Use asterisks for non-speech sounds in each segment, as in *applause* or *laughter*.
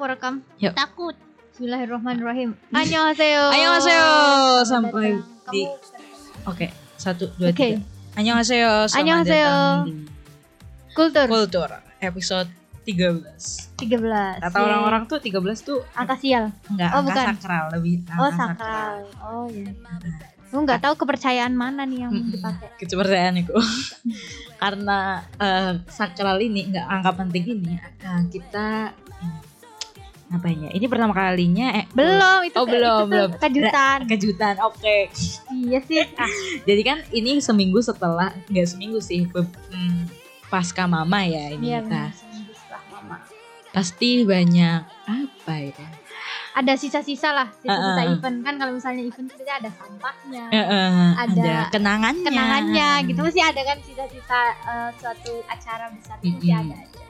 aku rekam. Yuk. Takut. Bismillahirrahmanirrahim. Annyeonghaseyo. Annyeonghaseyo. Sampai di- Oke, satu, dua, Oke. tiga. Annyeonghaseyo. Selamat Annyeonghaseyo. kultur Kultur episode 13. 13. Kata orang-orang tuh 13 tuh angka sial. enggak Oh, angka bukan. sakral, lebih angka Oh, sakral. Oh iya. Lu nggak tahu kepercayaan mana nih yang dipakai. kepercayaanku *laughs* karena eh, sakral ini nggak angka penting ini eh, kita hmm, ngapain ya ini pertama kalinya eh Belum itu Oh, ke- belum, itu belum. kejutan. *laughs* kejutan oke iya sih. Ah, jadi kan ini seminggu setelah nggak seminggu sih hmm, pasca mama ya ini iya kita benar. Seminggu setelah mama. pasti banyak apa ya Ada sisa-sisa lah, sisa-sisa Uh-uh. event kan kalau misalnya event itu ada sampahnya. Eh, eh, Ada ada kenangannya kenangannya gitu mesti ada kan sisa-sisa eh, suatu acara besar itu mesti Mm-mm. ada aja.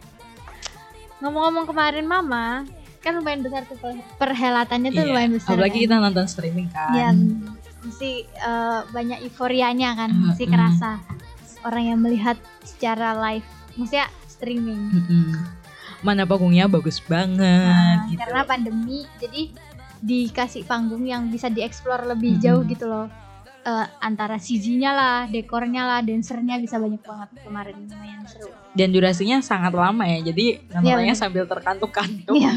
Ngomong-ngomong kemarin mama kan lumayan besar tuh per- perhelatannya tuh Iya, lumayan besar. apalagi kan? kita nonton streaming kan Iya, mesti eh, banyak euforianya kan, mesti kerasa orang yang melihat secara live, maksudnya streaming. Mm-mm. mana panggungnya bagus banget Nah, gitu. Karena pandemi, jadi dikasih panggung yang bisa dieksplor lebih Mm-mm. jauh gitu loh. Eh, antara CG-nya lah, dekornya lah, dancernya bisa banyak banget kemarin lumayan seru. dan durasinya sangat lama ya jadi nontonnya bener. sambil terkantuk-kantuk *laughs* Iya,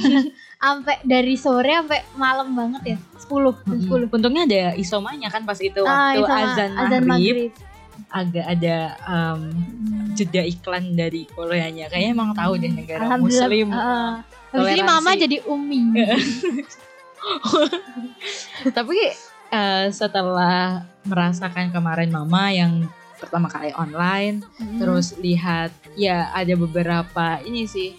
sampai dari sore sampai malam banget ya, 10 jam. 10. untungnya ada isomanya kan pas itu Ah, waktu itu sama azan, azan maghrib, maghrib. agak ada um, Hmm. jeda iklan dari Koreanya kayaknya emang tahu deh negara muslim Heeh. Habis ini mama jadi umi. *laughs* *laughs* tapi eh, setelah merasakan kemarin mama yang pertama kali online Hmm. terus lihat ya ada beberapa ini sih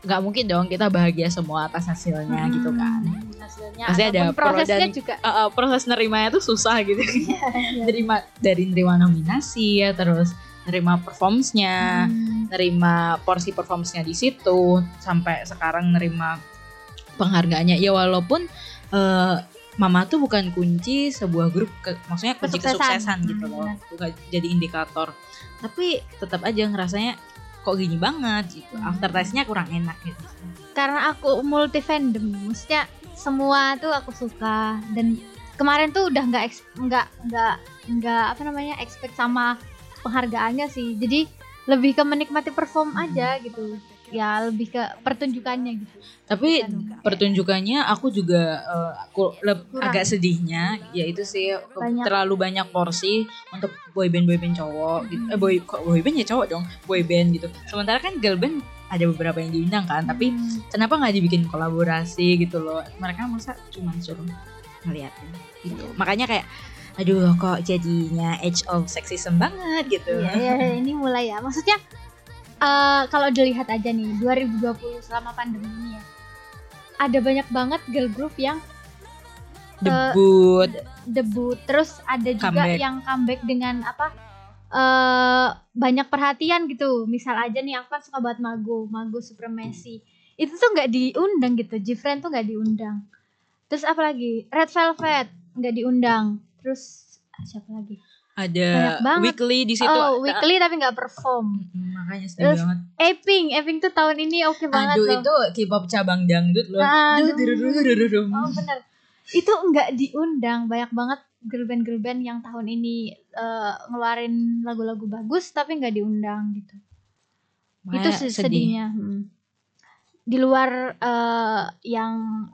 nggak mungkin dong kita bahagia semua atas hasilnya Hmm. gitu kan Hasilnya Pasti ada pro prosesnya dan- juga. Uh, uh, proses nerimanya tuh susah gitu Iya. *laughs* nerima dari nerima nominasi ya terus nerima performsnya Hmm. nerima porsi performsnya di situ sampai sekarang nerima penghargaannya ya walaupun uh, mama tuh bukan kunci sebuah grup ke, maksudnya kunci Kesuksesan. kesuksesan, gitu Hmm, loh bukan jadi indikator. Tapi tetap aja ngerasanya kok gini banget gitu. Hmm. aftertaste-nya kurang enak gitu. Karena aku multi fandom maksudnya semua tuh aku suka. Dan kemarin tuh udah nggak nggak nggak nggak apa namanya expect sama penghargaannya sih. Jadi lebih ke menikmati perform aja gitu ya lebih ke pertunjukannya gitu. Tapi Bukan- pertunjukannya aku juga eh, aku Kurang. agak sedihnya yaitu sih Banyak. terlalu banyak porsi untuk boyband boyband cowok gitu. Eh boy boyband ya cowok dong? Boyband gitu. Sementara kan girl band ada beberapa yang diundang kan tapi Hmm. kenapa nggak dibikin kolaborasi gitu loh? Mereka masa cuma suruh ngeliatin gitu. Makanya kayak aduh kok jadinya age of sexism banget gitu. Iya, iya, ini mulai ya. Maksudnya eh, kalau dilihat aja nih 2020 selama pandemi ini ya. Ada banyak banget girl group yang debut debut, terus ada juga Comeback. yang comeback dengan apa? eh banyak perhatian gitu. Misal aja nih aku kan suka banget Mago, Mago Supremacy. Itu tuh nggak diundang gitu. Jifren tuh nggak diundang. Terus apa lagi? Red Velvet nggak diundang. Terus siapa lagi? Ada weekly di situ oh, weekly tapi nggggak perform. Mm, makanya sedih Terus, banget Eping, Eping tuh tahun ini oke banget Aduh loh. itu K-pop cabang dangdut loh. Aduh. Duh, duh, duh, duh, duh, duh, duh. Oh bener. Itu nggak diundang. Banyak banget girl band girl band yang tahun ini eh, ngeluarin lagu-lagu bagus tapi nggak diundang gitu. itu sih sedihnya. Hmm. Di luar eh, yang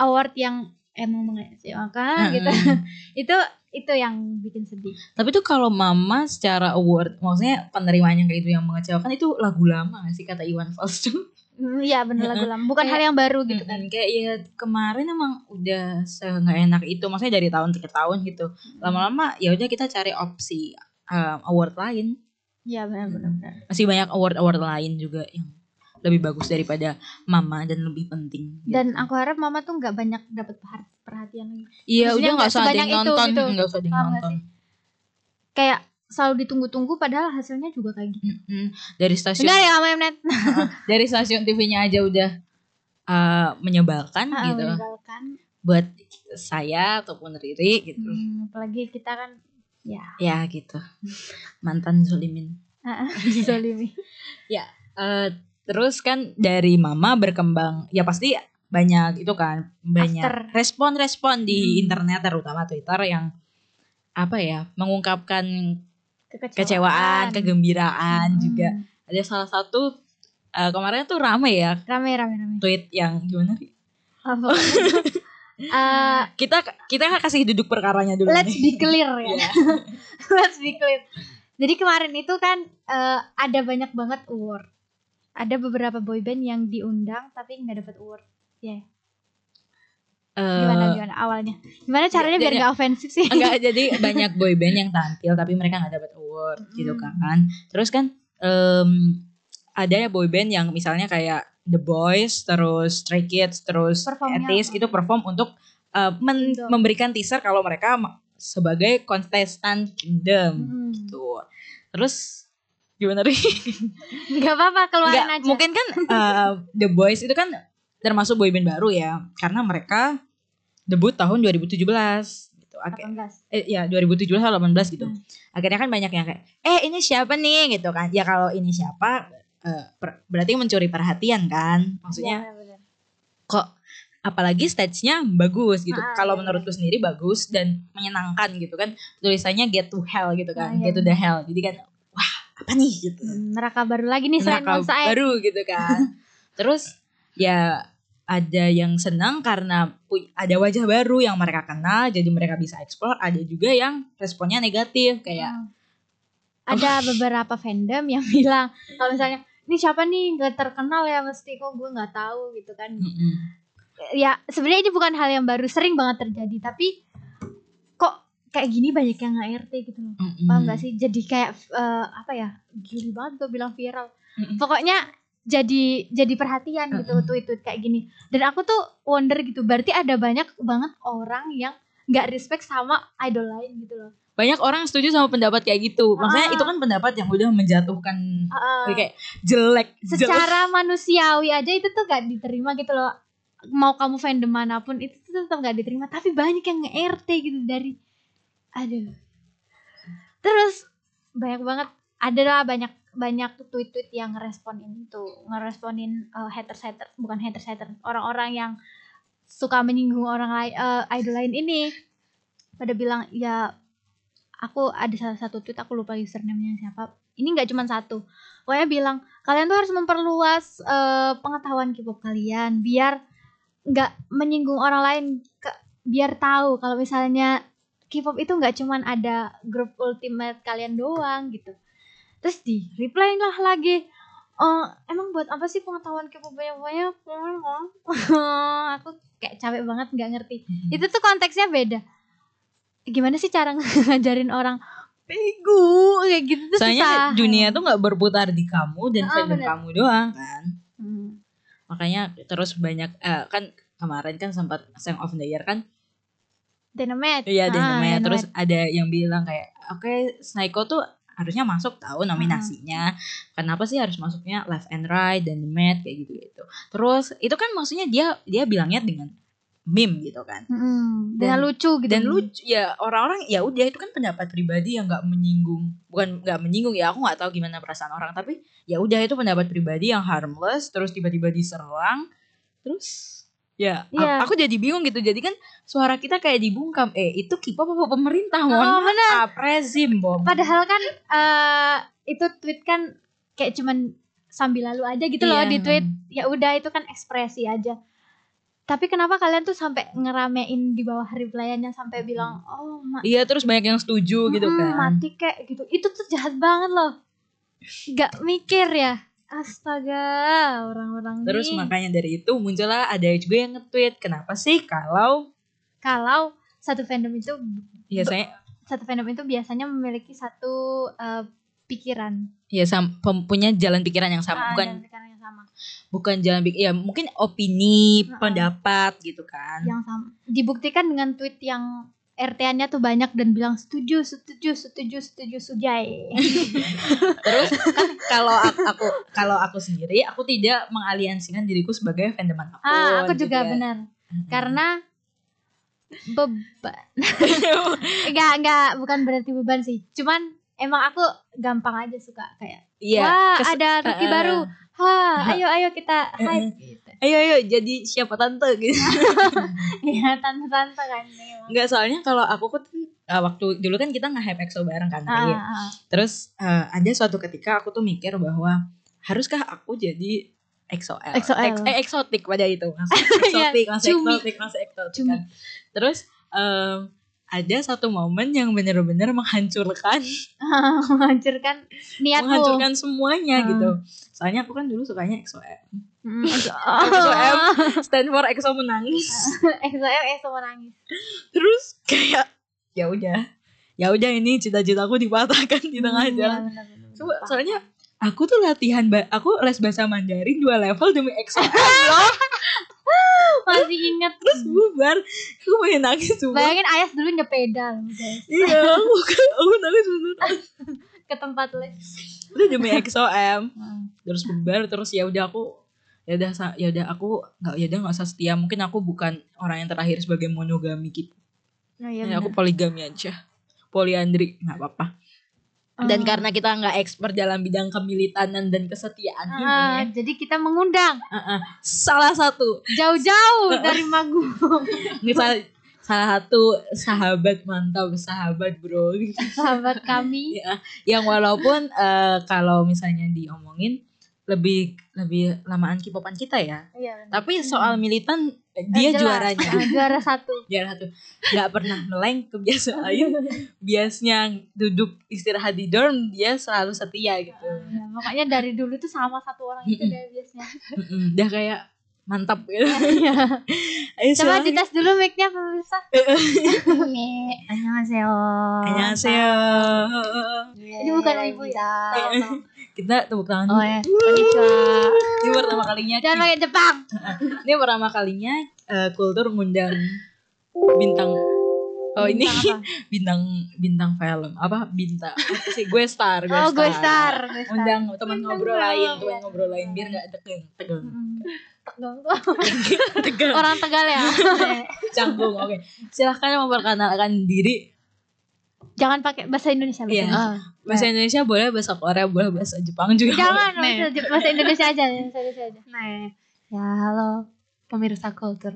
award yang emang mengecewakan gitu. Mm-mm. *laughs* itu itu yang bikin sedih. Tapi tuh kalau Mama secara award, maksudnya penerimanya kayak itu yang mengecewakan itu lagu lama gak sih kata Iwan Fals tuh. Hmm, Iya bener lagu lama. Bukan Kayak- hal yang baru gitu kan. Kayak ya kemarin emang udah nggak enak itu, maksudnya dari tahun ke tahun gitu. Lama-lama ya udah kita cari opsi um, award lain. Iya benar benar. benar. Masih banyak award-award lain juga yang lebih bagus daripada Mama dan lebih penting. gitu. Dan aku harap mama tuh nggak banyak dapat perhati- perhatian lagi. Iya maksudnya udah nggak usah ada yang nonton, gitu. nggak usah ada yang Paham nonton. sih? Kayak selalu ditunggu-tunggu padahal hasilnya juga kayak gitu. Mm-mm. Dari stasiun Dengar ya Mnet. *laughs* dari stasiun TV-nya aja udah uh, menyebalkan Ah, gitu meninggalkan. buat saya ataupun Riri gitu Hmm, apalagi kita kan ya ya gitu mantan Zulimin zolimi. *laughs* Eh, terus kan dari mama berkembang ya pasti banyak itu kan banyak respon-respon di Hmm. internet terutama Twitter yang apa ya mengungkapkan Kekecewaan, kecewaan, kegembiraan Hmm. juga. Ada salah satu eh, kemarin tuh rame ya Rame rame rame. tweet yang gimana? Apa? *laughs* Eh, Kita kita kasih duduk perkaranya dulu let's nih. be clear ya. Iya. *laughs* let's be clear. Jadi kemarin itu kan eh, ada banyak banget award. Ada beberapa boyband yang diundang tapi nggak dapat award. Ya. Gimana Eh, gimana awalnya? Gimana caranya Ya, biar ya, nggak ofensif sih? enggak jadi *laughs* banyak boyband yang tampil tapi mereka nggak dapat award gitu Mm. kan. Terus kan em, ada ya boyband yang misalnya kayak The Boys, terus Stray Kids, terus Etis apa? itu perform untuk eh, men- Kingdom. memberikan teaser kalau mereka sebagai kontestan Kingdom Hmm. gitu. Terus gimana nih? *laughs* Nggak apa-apa keluarin Nggak, aja. mungkin kan *laughs* eh, The Boys itu kan termasuk boyband baru ya karena mereka debut tahun 2017 gitu. Ak- 18. eh, ya 2017 atau 18 gitu. Hmm. Akhirnya kan banyak yang kayak eh ini siapa nih gitu kan. Ya kalau ini siapa eh, per- berarti mencuri perhatian kan. Maksudnya Iya, bener. kok apalagi stage-nya bagus gitu. Ah, kalau iya, menurutku sendiri bagus dan menyenangkan gitu kan. Tulisannya get to hell gitu Ah, kan. iya, get to the hell. Jadi kan apa nih gitu. Hmm, neraka baru lagi nih selain Neraka baru gitu kan. *laughs* Terus ya ada yang senang karena ada wajah baru yang mereka kenal jadi mereka bisa explore ada juga yang responnya negatif kayak Hmm. Ada beberapa fandom yang *laughs* bilang kalau misalnya ini siapa nih nggak terkenal ya mesti kok gue nggak tahu gitu kan. "Mm-mm, Ya sebenarnya ini bukan hal yang baru sering banget terjadi tapi kayak gini banyak yang nggak RT gitu loh. mm-mm." Paham gak sih? Jadi kayak eh, apa ya? Gili banget gue bilang viral. Mm-mm. Pokoknya jadi jadi perhatian gitu Mm-mm. tweet-tweet kayak gini. Dan aku tuh wonder gitu. Berarti ada banyak banget orang yang nggak respect sama idol lain gitu loh. banyak orang setuju sama pendapat kayak gitu maksudnya Ah. itu kan pendapat yang udah menjatuhkan Uh, kayak jelek jelek. secara manusiawi aja itu tuh gak diterima gitu loh mau kamu fandom mana pun itu tuh tetap gak diterima tapi banyak yang nge-RT gitu dari aduh. Terus banyak banget ada lah banyak banyak tweet-tweet yang ngeresponin itu ngeresponin uh, haters haters bukan haters haters orang-orang yang suka menyinggung orang lain uh, idol lain ini. Pada bilang ya aku ada salah satu tweet aku lupa username-nya siapa. Ini nggak cuma satu. Pokoknya bilang kalian tuh harus memperluas eh, pengetahuan K-pop kalian biar nggak menyinggung orang lain ke- biar tahu kalau misalnya K-pop itu nggak cuman ada grup ultimate kalian doang gitu. Terus di reply lah lagi. Oh emang buat apa sih pengetahuan K-pop banyak banyak *laughs* aku kayak capek banget nggak ngerti. Mm-mm. itu tuh konteksnya beda. Gimana sih cara *laughs* ngajarin orang bego kayak gitu tuh soalnya susah. dunia tuh nggak berputar di kamu dan Ah, fandom kamu doang kan? Hmm. makanya terus banyak eh, kan kemarin kan sempat Song of the Year kan Dynamite Iya Ah, Dynamite. Terus Dynamite. ada yang bilang kayak oke Snaiko tuh harusnya masuk tahu nominasinya. Kenapa sih harus masuknya Left and Right dan Dynamite kayak gitu gitu. Terus itu kan maksudnya dia dia bilangnya dengan meme gitu kan. Mm-mm. Dan- dengan lucu gitu Dan lucu ya orang-orang ya udah itu kan pendapat pribadi yang nggak menyinggung bukan nggak menyinggung ya aku nggak tahu gimana perasaan orang tapi ya udah itu pendapat pribadi yang harmless terus tiba-tiba diserang terus ya a- Iya. aku jadi bingung gitu. Jadi kan suara kita kayak dibungkam. Eh itu K-pop apa pemerintah mohon Oh, benar. maaf rezim bom padahal kan eh, itu tweet kan kayak cuman sambil lalu aja gitu loh Iya. di tweet. Ya udah itu kan ekspresi aja. Tapi kenapa kalian tuh sampai ngeramein di bawah replyannya sampai bilang oh ma- iya terus banyak yang setuju gitu mm, kan. mati kayak gitu. Itu tuh jahat banget loh. Nggak mikir ya astaga orang-orang terus nih. makanya dari itu muncullah ada juga yang nge-tweet kenapa sih kalau kalau satu fandom itu ya saya satu fandom itu biasanya memiliki satu eh, pikiran ya sam, punya jalan pikiran yang sama Ah, bukan dan pikiran yang sama bukan jalan pikir ya mungkin opini Heeh. pendapat gitu kan yang sama dibuktikan dengan tweet yang RT-nya tuh banyak dan bilang setuju setuju setuju setuju sujai. *laughs* Terus kan kalau aku, aku kalau aku sendiri aku tidak mengaliansikan diriku sebagai fandom mana pun ah aku gitu juga ya. benar. Karena beban enggak *laughs* *laughs* enggak bukan berarti beban sih. Cuman emang aku gampang aja suka kayak Iya. wah kes- ada rookie eh, baru ha ayo ayo kita hype gitu Ayo ayo jadi siapa tante gitu. *laughs* ya tante-tante kan memang. Enggak soalnya kalau aku kan eh, waktu dulu kan kita nge-hype EXO bareng kan. Ah, Rin. ah, Terus eh, ada suatu ketika aku tuh mikir bahwa haruskah aku jadi EXO-L? EXO-L. Ex- eh, eksotik pada itu. Masih *laughs* Iya, eksotik, masih eksotik, masih eksotik kan. Terus em, ada satu momen yang benar-benar menghancurkan *laughs* menghancurkan niatmu menghancurkan semuanya Hmm. gitu. Soalnya aku kan dulu sukanya EXO-M. Hmm, *laughs* EXO-M *laughs* stand for EXO menangis. EXO M EXO menangis Terus kayak ya udah. Ya udah ini cita-citaku dipatahkan di tengah Hmm, jalan. iya, benar-benar. Coba soalnya aku tuh latihan aku les bahasa Mandarin dua level demi EXO-M loh. *laughs* masih inget Terus bubar. Aku pengen nangis coba. bayangin Ayas dulu nyepeda loh, guys Iya, aku aku nangis beneran. *laughs* ke tempat les Udah demi EXO-M. *laughs* Hmm. Terus bubar terus ya udah aku ya udah ya udah aku nggak ya udah nggak usah setia mungkin aku bukan orang yang terakhir sebagai monogami gitu iya Ya, aku poligami aja poliandri nggak apa-apa dan Oh. karena kita nggak expert dalam bidang kemilitanan dan kesetiaan Ah, ini jadi kita mengundang uh-uh, salah satu jauh-jauh *laughs* dari Magung. misal salah satu sahabat mantap sahabat bro Sahabat kami. *laughs* ya yang walaupun eh, kalau misalnya diomongin lebih lebih lamaan kipopan kita ya Iya. tapi soal militan eh, dia Jelas. juaranya *laughs* juara satu. juara satu nggak pernah meleng ke biasa lain biasnya duduk istirahat di dorm dia selalu setia gitu Ya, makanya dari dulu tuh sama satu orang itu deh biasanya. Udah kayak mantap gitu *laughs* Iya. ayo Coba dites dulu mic-nya pemirsa. *laughs* Annyeonghaseyo. Annyeonghaseyo. Ini bukan ibu ya. kita tepuk tangan Oh ya. Ini pertama kalinya Jangan pakai Jepang. ini pertama kalinya eh, kultur ngundang bintang oh ini Bintang apa? *laughs* bintang bintang film apa bintang apa sih gue star gue Oh, gue star star. Gue star. undang teman ngobrol lain iya. teman ngobrol lain biar nggak tegang tegang Mm. Tuh. *laughs* tegang Orang Tegal ya. *laughs* canggung oke silahkan memperkenalkan diri Jangan pakai bahasa Indonesia. bahasa Iya. Indonesia. bahasa Indonesia boleh bahasa Korea boleh bahasa Jepang juga Jangan boleh. bahasa, bahasa Indonesia aja, bahasa Indonesia aja. Nah, ya halo pemirsa kultur.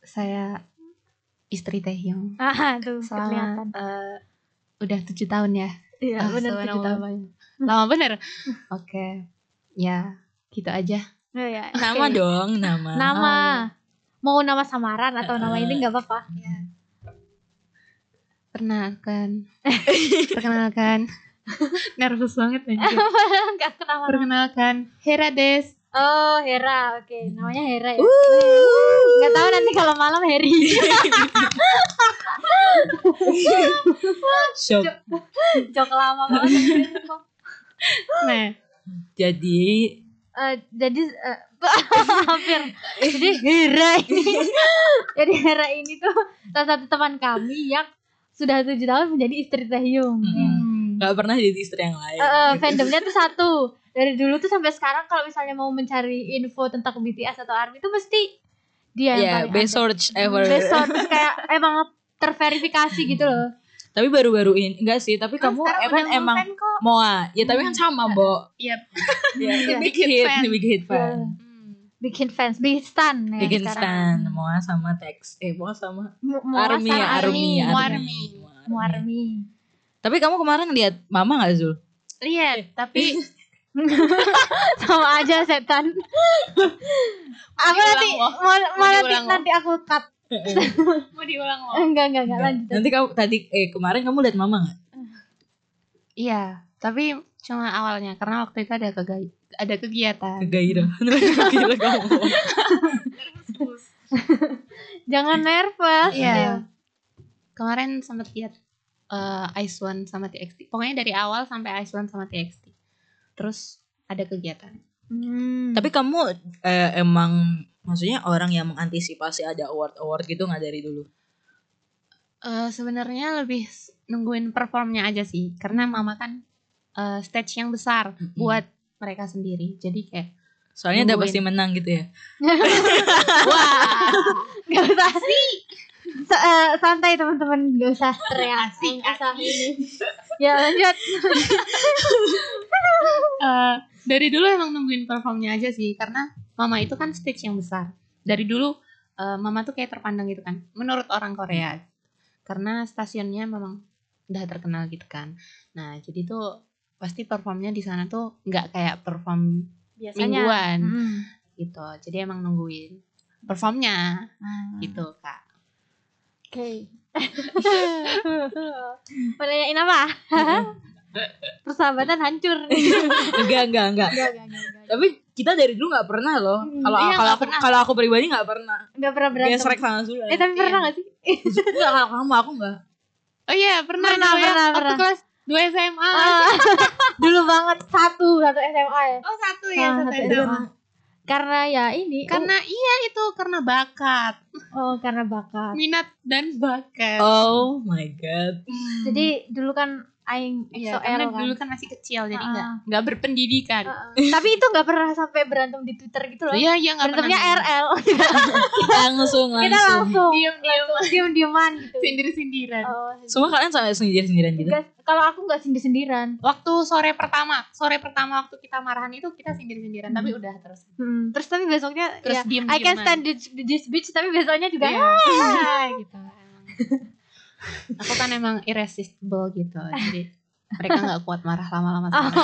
Saya istri Teh Hyung. Ah, tuh Selama kelihatan. eh, udah tujuh tahun ya. Iya, Ah, benar tujuh tahun. Lama bener. Oke, ya gitu aja. Oh, ya. nama Oke. dong nama Nama. Mau nama samaran atau nama Eh, ini nggak apa-apa. Perkenalkan, *laughs* perkenalkan. Nervous banget anjir. *laughs* Enggak kenapa. Perkenalkan, Hera Des. Oh, Hera. Oke, namanya Hera ya. Uh. Nggak tahu nanti kalau malam Heri. *laughs* Shock. Jok lama banget. Nah, jadi Eh, jadi eh, *laughs* hampir. Jadi Hera ini. *laughs* jadi Hera ini tuh salah satu teman kami yang sudah tujuh tahun menjadi istri Taehyung. Mm-mm. nggak pernah jadi istri yang lain Eh, eh, gitu. fandomnya tuh satu dari dulu tuh sampai sekarang kalau misalnya mau mencari info tentang BTS atau ARMY itu mesti dia yang ya paling best search ever Best terus kayak emang terverifikasi gitu loh. Tapi baru-baru ini enggak sih tapi kamu emang emang kok. Moa ya tapi kan sama Bo Iya. ya, Iya. *laughs* big hit fan. big hit fan Hmm. Bikin fans, bikin stan ya bikin sekarang. stand Moa sama Tex eh Moa sama Moa Army sama Army Army. Army. Muarmi. tapi kamu kemarin lihat Mama nggak Zul Lihat, tapi *laughs* *laughs* sama aja setan. aku nanti mau, nanti, nanti aku cut. *laughs* mau diulang loh. Enggak enggak enggak lanjut. nanti kamu tadi eh kemarin kamu lihat Mama nggak Iya, tapi cuma awalnya karena waktu itu ada kega- ada kegiatan. kegairah *laughs* gila kamu *laughs* Jangan nervous. Iya. Kemarin sempat lihat eh, Ice One sama TXT. Pokoknya dari awal sampai Ice One sama TXT. Terus ada kegiatan. Hmm. tapi kamu eh, emang maksudnya orang yang mengantisipasi ada award award gitu nggak dari dulu Eh, sebenarnya lebih s- nungguin performnya aja sih, karena mama kan eh, stage yang besar Mm-mm. buat mereka sendiri. Jadi kayak soalnya udah pasti menang gitu ya *laughs* wah, Gak usah sih. Eh, santai teman-teman gak usah teriak. Gak usah ini. Ya lanjut. *laughs* Eh, dari dulu emang nungguin performnya aja sih karena mama itu kan stage yang besar. Dari dulu eh, mama tuh kayak terpandang gitu kan menurut orang Korea. Karena stasiunnya memang udah terkenal gitu kan. Nah jadi tuh pasti performnya di sana tuh nggak kayak perform biasanya. mingguan Hmm. gitu. Jadi emang nungguin performnya Hmm. gitu kak. Oke. Mau nanyain apa? *laughs* Persahabatan hancur. *laughs* enggak enggak enggak Enggak, enggak, enggak, enggak. tapi kita dari dulu nggak pernah loh Hmm, kalau iya, kalau nggak aku pernah. kalau aku pribadi nggak pernah Enggak pernah berantem. gesrek sama Zula Eh tapi pernah Iya. gak sih? enggak kalau kamu aku enggak oh iya pernah Pernah, ya, pernah, waktu pernah. kelas 2 SMA Ah, *laughs* dulu banget satu satu SMA ya. oh satu ya satu satu SMA. Karena ya ini karena iya itu karena bakat. Oh, oh karena bakat. minat dan bakat. Oh my god. Jadi dulu kan aing Iya, EXO karena kan. dulu kan masih kecil jadi nggak nggak berpendidikan. Heeh. tapi itu nggak pernah sampai berantem di Twitter gitu loh. Iya iya nggak Berantemnya pernah. RL. *laughs* langsung Kita langsung langsung Diem diem diem dieman gitu. sindir sindiran. Oh, semua kalian sampai sendiri sendirian gitu kalau aku nggak sendiri sendiran. Waktu sore pertama sore pertama waktu kita marahan itu kita sindir sindiran tapi udah terus Hmm, terus tapi besoknya terus ya diem I can stand this, this bitch tapi besoknya juga Iya. "Ah." *laughs* gitu. Aku kan emang irresistible gitu jadi mereka *laughs* nggak kuat marah lama-lama sama aku.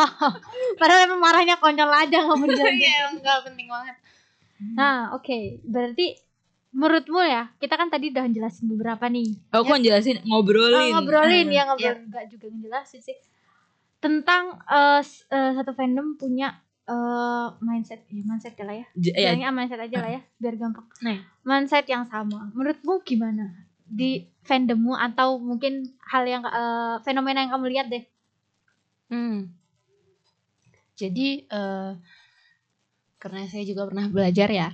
*laughs* Padahal emang marahnya konyol aja nggak *laughs* bener. Iya nggak penting banget. Nah, oke. Berarti menurutmu ya, kita kan tadi udah jelasin beberapa nih. aku kan jelasin ngobrolin Oh, ngobrolin Hmm, ya ngobrol enggak juga ngejelasin sih. Tentang eh, s- eh, satu fandom punya eh, mindset ya mindset ya lah ya. J- ya mindset aja lah ya, biar gampang. Nah. Mindset yang sama. Menurutmu gimana? Di fandommu atau mungkin hal yang eh, fenomena yang kamu lihat deh. Hmm. Jadi eh, karena saya juga pernah belajar ya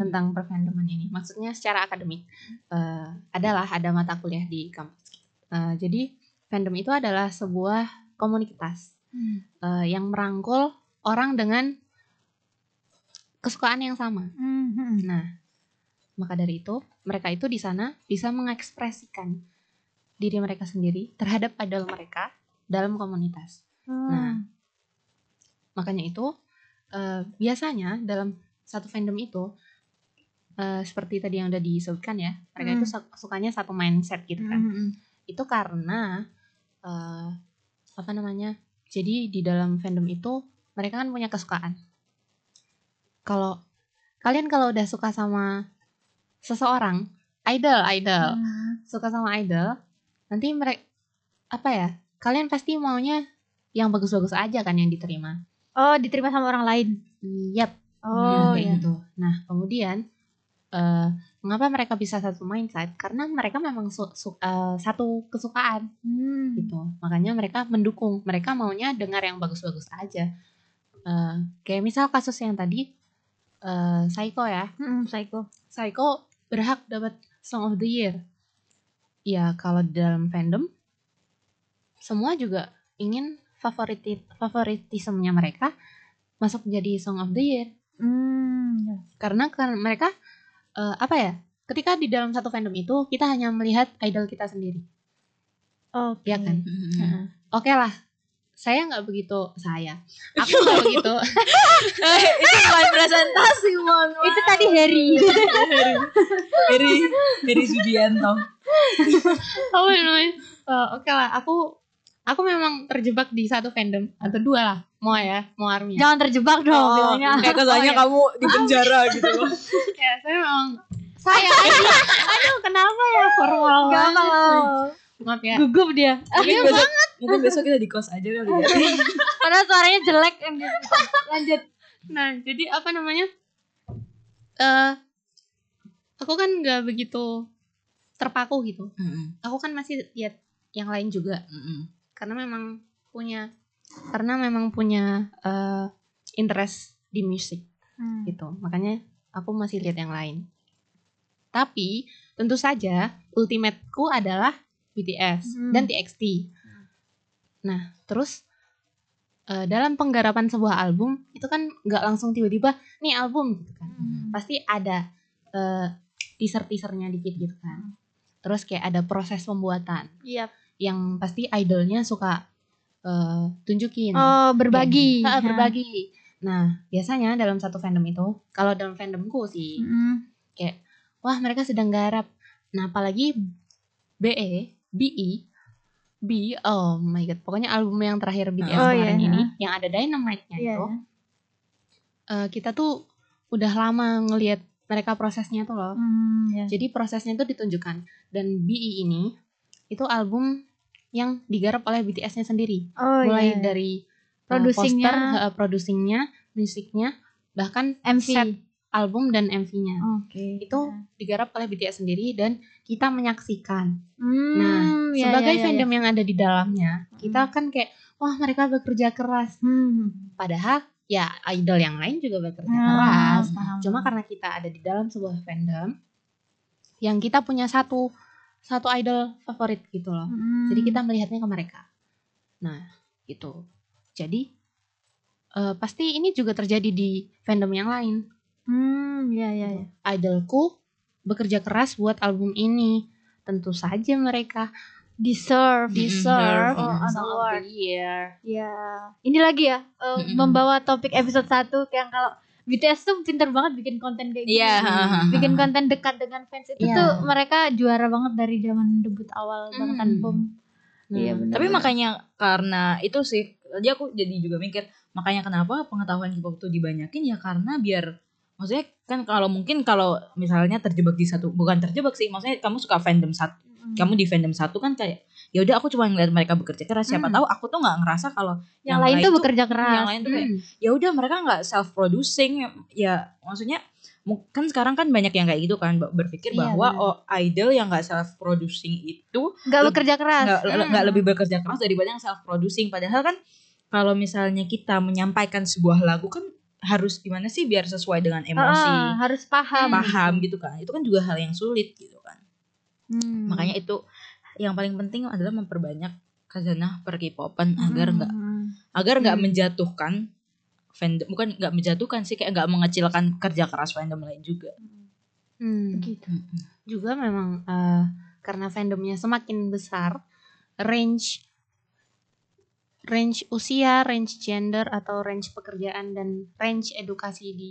tentang perfandoman ini. Maksudnya secara akademik eh, adalah ada mata kuliah di kampus. Eh, jadi fandom itu adalah sebuah komunitas Hmm. eh, yang merangkul orang dengan kesukaan yang sama. Hmm, hmm. Nah, maka dari itu mereka itu di sana bisa mengekspresikan diri mereka sendiri terhadap idol mereka dalam komunitas. Nah, Hmm. Makanya itu eh, biasanya dalam satu fandom itu eh, seperti tadi yang udah disebutkan ya, mereka Hmm. itu su- sukanya satu mindset gitu kan. Hmm, hmm. Itu karena eh, apa namanya? Jadi di dalam fandom itu mereka kan punya kesukaan. Kalau kalian kalau udah suka sama seseorang, idol, idol, Hmm. suka sama idol, nanti mereka apa ya? Kalian pasti maunya yang bagus-bagus aja kan yang diterima. Oh, diterima sama orang lain. Yap. Oh, kayak iya. gitu. Nah, kemudian eh mengapa mereka bisa satu mindset? Karena mereka memang su- su- eh, satu kesukaan Hmm. gitu. Makanya mereka mendukung. Mereka maunya dengar yang bagus-bagus aja. Eh, kayak misal kasus yang tadi eh Psycho ya. Hmm, psycho. Psycho berhak dapat Song of the Year. Ya, kalau di dalam fandom semua juga ingin favoritit favoritismenya mereka masuk jadi Song of the Year Hmm. ya. karena kan mereka eh, apa ya ketika di dalam satu fandom itu kita hanya melihat idol kita sendiri Oke. ya kan Hmm. oke lah saya nggak begitu saya *laughs* aku nggak begitu *laughs* *laughs* Eh, presentasi mohon maaf. Itu tadi Harry. Heri Heri Sugianto apa namanya Eh, oke lah aku aku memang terjebak di satu fandom atau dua lah mau ya mau army Jangan terjebak dong oh, bilangnya. kayak kesannya Oh, iya. kamu di penjara gitu loh *laughs* ya saya memang saya aduh, aduh kenapa ya formal Gak banget maaf ya Gugup dia. mungkin besok mungkin besok kita di kos aja kali ya *laughs* Padahal suaranya jelek. Lanjut. Nah jadi apa namanya eh aku kan nggak begitu terpaku gitu Mm-mm. aku kan masih lihat yang lain juga Mm-mm. karena memang punya karena memang punya eh, interest di musik Hmm. gitu makanya aku masih lihat yang lain tapi tentu saja ultimateku adalah BTS Hmm. dan TXT nah terus eh, dalam penggarapan sebuah album itu kan nggak langsung tiba-tiba nih album gitu kan Hmm. pasti ada eh, teaser teasernya dikit gitu kan terus kayak ada proses pembuatan Iya. yang pasti idolnya suka eh, tunjukin Oh, berbagi. Ha, berbagi nah biasanya dalam satu fandom itu kalau dalam fandomku sih Mm-mm. wah mereka sedang garap nah apalagi BE BE B oh my god pokoknya album yang terakhir BTS Oh, kemarin iya. ini yang ada Dynamite-nya Iya. itu eh, kita tuh udah lama ngelihat mereka prosesnya tuh loh Hmm, ya. jadi prosesnya itu ditunjukkan dan BE ini itu album yang digarap oleh BTS-nya sendiri Oh, mulai iya. dari uh, Producingnya. poster, uh, producingnya, musiknya, bahkan MV. set album dan MV-nya. Oke. Itu digarap oleh BTS sendiri dan kita menyaksikan. Hmm, Nah, ya, sebagai ya, ya, fandom ya. yang ada di dalamnya, kita kan kayak wah mereka bekerja keras. Hmm. Padahal ya idol yang lain juga bekerja Ah, keras. paham. Cuma karena kita ada di dalam sebuah fandom yang kita punya satu satu idol favorit gitu loh. Hmm. Jadi kita melihatnya ke mereka. Nah, itu. Jadi eh, pasti ini juga terjadi di fandom yang lain. Hmm, ya ya ya. Idolku bekerja keras buat album ini. Tentu saja mereka Deserve, deserve Oh, Song of award. Year. Ya. Ini lagi ya eh, Mm-mm. membawa topik episode 1 yang kalau BTS tuh pinter banget bikin konten kayak gitu. Iya, Bikin konten dekat dengan fans itu Iya. tuh mereka juara banget dari zaman debut awal banget Hmm. album. Iya, benar. Tapi makanya karena itu sih, tadi aku jadi juga mikir, makanya kenapa pengetahuan K-pop tuh dibanyakin ya karena biar maksudnya kan kalau mungkin kalau misalnya terjebak di satu bukan terjebak sih maksudnya kamu suka fandom satu Mm. kamu di fandom satu kan kayak ya udah aku cuma ngeliat mereka bekerja keras siapa Hmm. tahu aku tuh nggak ngerasa kalau yang, lain tuh bekerja yang keras. lain tuh kayak Hmm. ya udah mereka nggak self producing ya maksudnya kan sekarang kan banyak yang kayak gitu kan ber- berpikir Iya, bahwa oh idol yang nggak self producing itu Nggak bekerja keras. nggak Hmm. nggak lebih bekerja keras daripada yang self producing padahal kan kalau misalnya kita menyampaikan sebuah lagu kan harus gimana sih biar sesuai dengan emosi Ah, harus paham. paham gitu kan itu kan juga hal yang sulit gitu kan Hmm. makanya itu yang paling penting adalah memperbanyak khazanah per K-popan agar Hmm. nggak agar nggak Hmm. menjatuhkan fandom bukan nggak menjatuhkan sih kayak nggak mengecilkan kerja keras fandom lain juga Hmm. Begitu. Juga memang eh, karena fandomnya semakin besar, range range usia, range gender atau range pekerjaan dan range edukasi di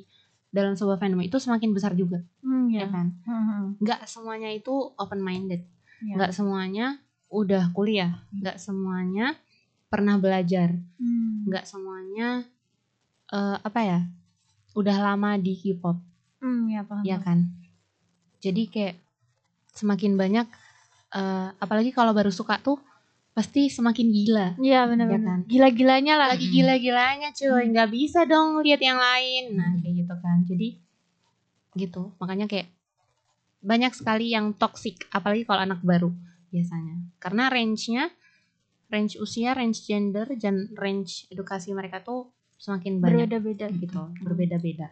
dalam sebuah fandom itu semakin besar juga, Hmm, ya ya. kan? Hmm. Nggak semuanya itu open minded, nggak semuanya udah kuliah, nggak semuanya pernah belajar, Hmm. nggak semuanya eh, apa ya, udah lama di K-pop, Hmm, ya paham. ya kan? Jadi kayak semakin banyak, eh, apalagi kalau baru suka tuh pasti semakin gila. Iya Ya benar-benar. kan? Gila-gilanya lah. Lagi gila-gilanya cuy, nggak bisa dong lihat yang lain. Nah kayak gitu kan. Jadi gitu, makanya kayak banyak sekali yang toxic, apalagi kalau anak baru biasanya. Karena range-nya, range usia, range gender, dan range edukasi mereka tuh semakin banyak Berbeda-beda gitu, berbeda-beda.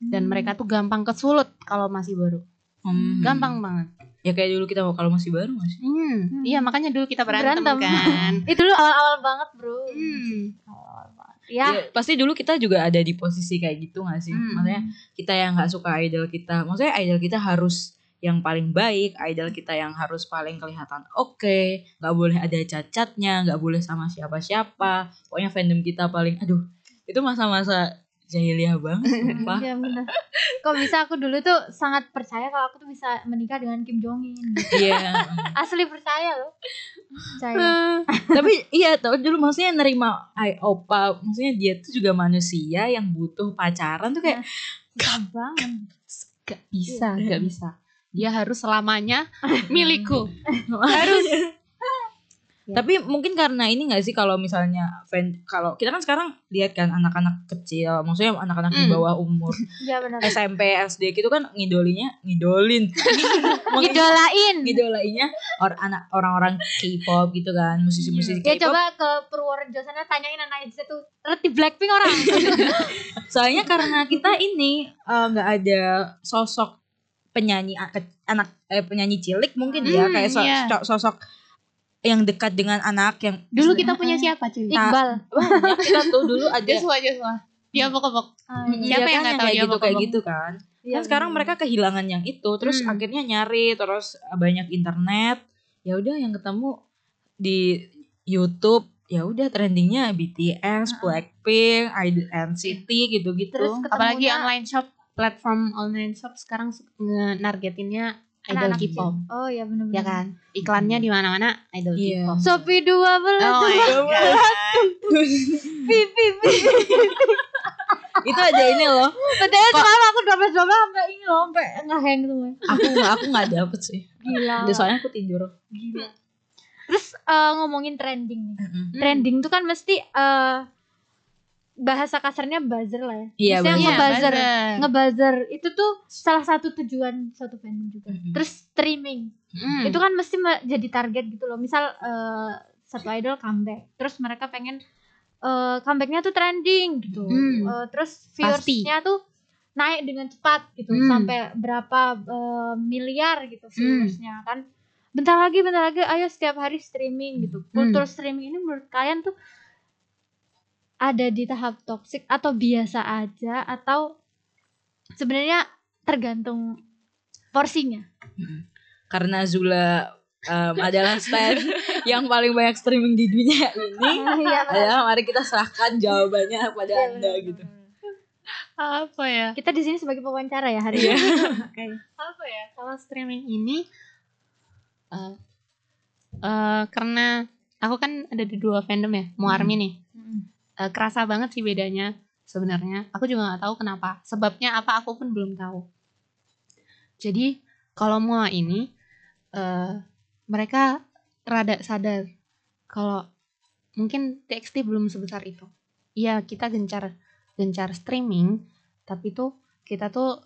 Dan Hmm. mereka tuh gampang kesulut kalau masih baru. Hmm. Gampang banget. Ya kayak dulu kita kalau masih baru masih Hmm, Hmm. Iya makanya dulu kita berantem, Berantem. kan. *laughs* Itu dulu awal-awal banget, Bro. Hmm. Awal-awal banget. Ya. Ya, pasti dulu kita juga ada di posisi kayak gitu gak sih Hmm. maksudnya kita yang nggak suka idol kita maksudnya idol kita harus yang paling baik idol kita yang harus paling kelihatan oke nggak boleh ada cacatnya nggak boleh sama siapa-siapa pokoknya fandom kita paling aduh itu masa-masa jahiliyah banget *laughs* sumpah Iya benar. Kok bisa aku dulu tuh sangat percaya kalau aku tuh bisa menikah dengan Kim Jong Un. iya *laughs* Asli percaya loh. Percaya. *laughs* tapi iya tau dulu maksudnya nerima ay opa maksudnya dia tuh juga manusia yang butuh pacaran tuh kayak Gampang. Gak bisa, Iya. gak bisa. Dia harus selamanya milikku. harus Ya. tapi mungkin karena ini gak sih kalau misalnya fan kalau kita kan sekarang lihat kan anak-anak kecil maksudnya anak-anak di Hmm. bawah umur *laughs* Iya benar. SMP SD gitu kan ngidolinya ngidolin *laughs* Idolain. ngidolainnya or, anak orang-orang K-pop gitu kan musisi-musisi Ya K-pop coba ke Purworejo sana tanyain anak SD tuh ngerti Blackpink orang. *laughs* soalnya karena kita ini eh, nggak ada sosok penyanyi anak eh, penyanyi cilik mungkin ya Hmm, kayak so- iya. so- sosok yang dekat dengan anak yang Dulu kita punya siapa cuy? Iqbal. *laughs* banyak kita tuh dulu *laughs* ada Joshua, Joshua. Dia pokok-pokok. Ah, Mm, Siapa iya yang kan, nggak tahu kayak dia gitu kayak gitu kan Iya, kan sekarang mereka kehilangan yang itu terus Hmm. akhirnya nyari terus banyak internet ya udah yang ketemu di YouTube ya udah trendingnya BTS, Blackpink, ID- NCT gitu-gitu. Terus Apalagi online shop, platform online shop sekarang nge-nargetinnya idol K-pop. Oh ya benar-benar. Ya kan? Iklannya di mana-mana idol Iya. K-pop. Shopee dua belas. Oh my God. *laughs* Pipi pipi. itu ada ini loh. Padahal semalam aku dua belas dua belas sampai ini loh sampai ngehang semua. Aku nggak aku nggak dapet sih. Gila. Soalnya aku tidur. Gila. Terus eh, ngomongin trending nih. Mm-mm. Trending tuh kan mesti eh bahasa kasarnya buzzer lah ya. Iya benar. ngebuzzer. buzzer. Ngebuzzer itu tuh salah satu tujuan suatu fandom juga. Mm-mm. Terus streaming. Hmm. Itu kan mesti me- jadi target gitu loh. Misal eh, satu idol comeback, terus mereka pengen eh, comebacknya tuh trending gitu. Hmm. Eh, terus viewersnya tuh naik dengan cepat gitu Hmm. sampai berapa eh, miliar gitu viewersnya kan. Bentar lagi, bentar lagi, ayo setiap hari streaming gitu. Hmm. Kultur streaming ini menurut kalian tuh ada di tahap toxic atau biasa aja atau sebenarnya tergantung porsinya. Karena Zula em, adalah stand *laughs* yang paling banyak streaming di dunia ini. *laughs* Iya, Ya, mari kita serahkan jawabannya pada Iya, Anda gitu. Apa ya? Kita di sini sebagai pewawancara ya hari Iya. ini. *laughs* Oke. apa ya kalau streaming ini eh eh, karena aku kan ada di dua fandom ya mau Hmm. nih Eh, kerasa banget sih bedanya sebenarnya. Aku juga nggak tahu kenapa. Sebabnya apa aku pun belum tahu. Jadi kalau mua ini eh mereka rada sadar kalau mungkin TXT belum sebesar itu. Iya kita gencar gencar streaming tapi tuh kita tuh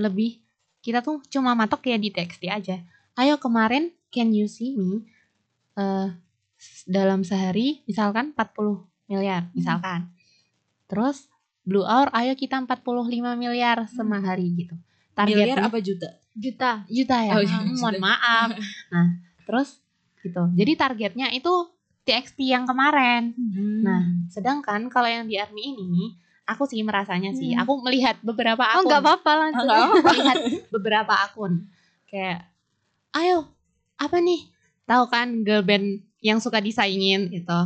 lebih kita tuh cuma matok ya di TXT aja. Ayo kemarin can you see me? Eh dalam sehari misalkan 40 miliar misalkan terus Blue Hour ayo kita 45 miliar semahari gitu Miliar targetnya apa juta? Juta. juta ya Oh, iya, Hmm, juta. *laughs* mohon maaf *laughs* nah terus gitu jadi targetnya itu TXT yang kemarin Nah, sedangkan kalau yang di Army ini, aku sih merasanya sih, Hmm. aku melihat beberapa Oh akun. nggak apa-apa langsung. Nggak apa-apa. *laughs* melihat beberapa akun. Kayak, ayo, apa nih? Tahu kan girl band yang suka disaingin gitu.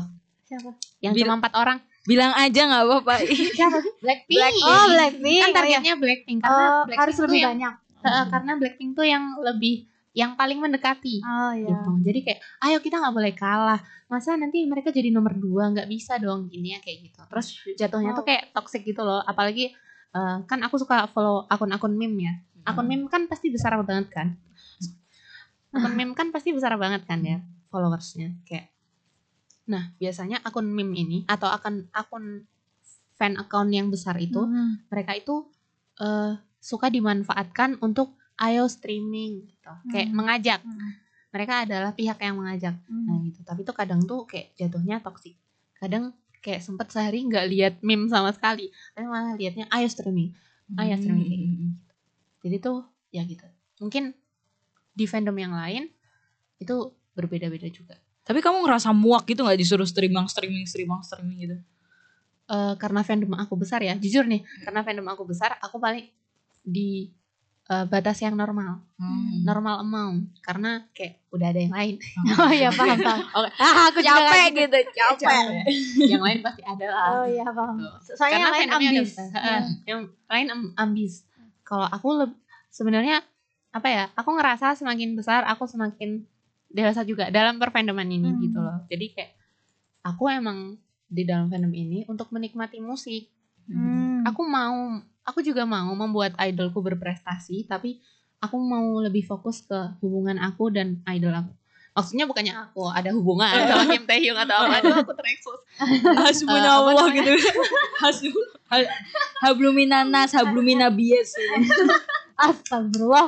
Siapa? Yang Bil- cuma empat orang. Bilang aja nggak apa-apa. *laughs* Siapa? Blackpink. Oh Blackpink. Kan Oh, iya. targetnya Blackpink karena Oh, Blackpink harus tuh lebih yang, banyak. Heeh, karena Blackpink tuh yang lebih yang paling mendekati Oh iya. gitu. Jadi kayak, ayo kita nggak boleh kalah. Masa nanti mereka jadi nomor dua nggak bisa dong gini ya kayak gitu. Terus jatuhnya tuh Wow. kayak toxic gitu loh. Apalagi eh, kan aku suka follow akun-akun meme ya. Akun meme kan pasti besar banget kan. Akun meme kan pasti besar banget kan ya followersnya kayak. Nah biasanya akun meme ini atau akun akun fan account yang besar itu Hmm. mereka itu eh, suka dimanfaatkan untuk ayo streaming gitu. Kayak Hmm. mengajak. Hmm. Mereka adalah pihak yang mengajak. Nah Hmm. gitu. Tapi tuh kadang tuh kayak jatuhnya toksik. Kadang kayak sempet sehari nggak lihat meme sama sekali. Tapi malah liatnya ayo streaming. Ah, ya, streaming kayak gitu. Jadi tuh ya gitu. Mungkin di fandom yang lain itu berbeda-beda juga. Tapi kamu ngerasa muak gitu nggak disuruh streaming, streaming, streaming, streaming gitu? Eh, karena fandom aku besar ya, jujur nih, karena fandom aku besar, aku paling di eh, batas yang normal, Hmm. normal amount, karena kayak udah ada yang lain, *laughs* Oh iya paham paham. *laughs* Oke. Ah, aku Capek gitu. *laughs* gitu, capek. yang lain pasti ada lah. Oh iya paham. Tuh. Soalnya yang lain ambis. besar. Heeh, yang lain am- ambis. Kalau aku sebenarnya apa ya? Aku ngerasa semakin besar aku semakin dewasa juga dalam perfandoman ini Hmm. gitu loh. Jadi kayak aku emang di dalam fandom ini untuk menikmati musik. Hmm. Aku mau aku juga mau membuat idolku berprestasi tapi aku mau lebih fokus ke hubungan aku dan idol aku. Maksudnya bukannya aku ada hubungan *laughs* sama Kim Taehyung atau apa, aduh aku terekspos. Hasbunallah apa gitu. *laughs* Hasbun ha- habluminanas, habluminabies. *laughs* Astagfirullah.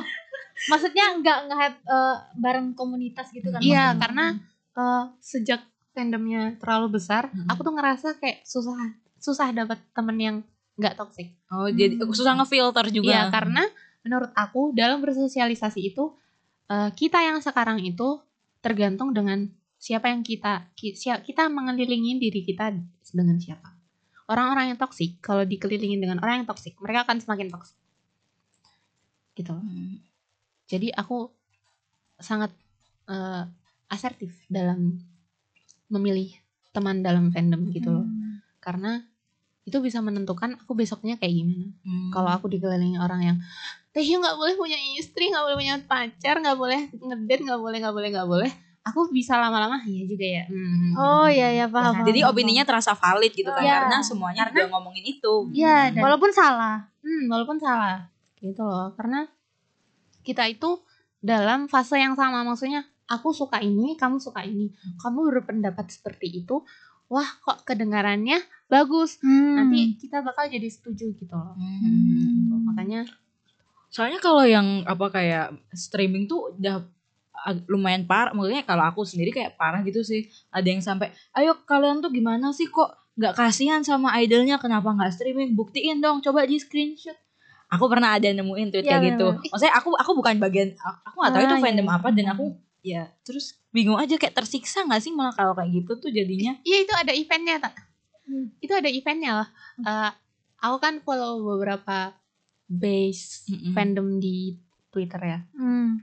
Maksudnya nggak nge-hype eh, bareng komunitas gitu kan? Iya, maksudnya? karena eh, sejak fandomnya terlalu besar, Mm-mm. aku tuh ngerasa kayak susah susah dapat temen yang nggak toxic. Oh, jadi Hmm. susah ngefilter juga. Iya, karena menurut aku dalam bersosialisasi itu eh, kita yang sekarang itu tergantung dengan siapa yang kita kita mengelilingi diri kita dengan siapa. Orang-orang yang toksik kalau dikelilingin dengan orang yang toksik, mereka akan semakin toksik. Gitu. Hmm. Jadi aku sangat eh, asertif dalam memilih teman dalam fandom gitu loh Hmm. karena itu bisa menentukan aku besoknya kayak gimana Hmm. kalau aku dikelilingi orang yang Teh nggak boleh punya istri nggak boleh punya pacar nggak boleh ngedate nggak boleh nggak boleh nggak boleh aku bisa lama-lama iya juga ya Hmm. Oh iya ya paham. Ya, paham, jadi paham. opininya terasa valid gitu kan Iya. karena semuanya Karena- juga ngomongin itu. Iya, dan walaupun salah. Hmm, walaupun salah gitu loh karena kita itu dalam fase yang sama maksudnya aku suka ini kamu suka ini kamu berpendapat seperti itu wah kok kedengarannya bagus Hmm. nanti kita bakal jadi setuju gitu loh Hmm. Gitu. makanya Soalnya kalau yang apa kayak streaming tuh udah lumayan parah. Maksudnya kalau aku sendiri kayak parah gitu sih. Ada yang sampai, ayo kalian tuh gimana sih kok nggak kasihan sama idolnya kenapa nggak streaming? Buktiin dong, coba di screenshot. Aku pernah ada nemuin tweet Iya, kayak gitu. bener-bener. Maksudnya aku aku bukan bagian aku nggak tahu Ah, itu iya, fandom iya. apa dan aku ya terus bingung aja kayak tersiksa nggak sih malah kalau kayak gitu tuh jadinya. iya itu ada eventnya tak Hmm. itu ada eventnya loh Eh, aku kan follow beberapa base Mm-mm. fandom di Twitter ya Hmm.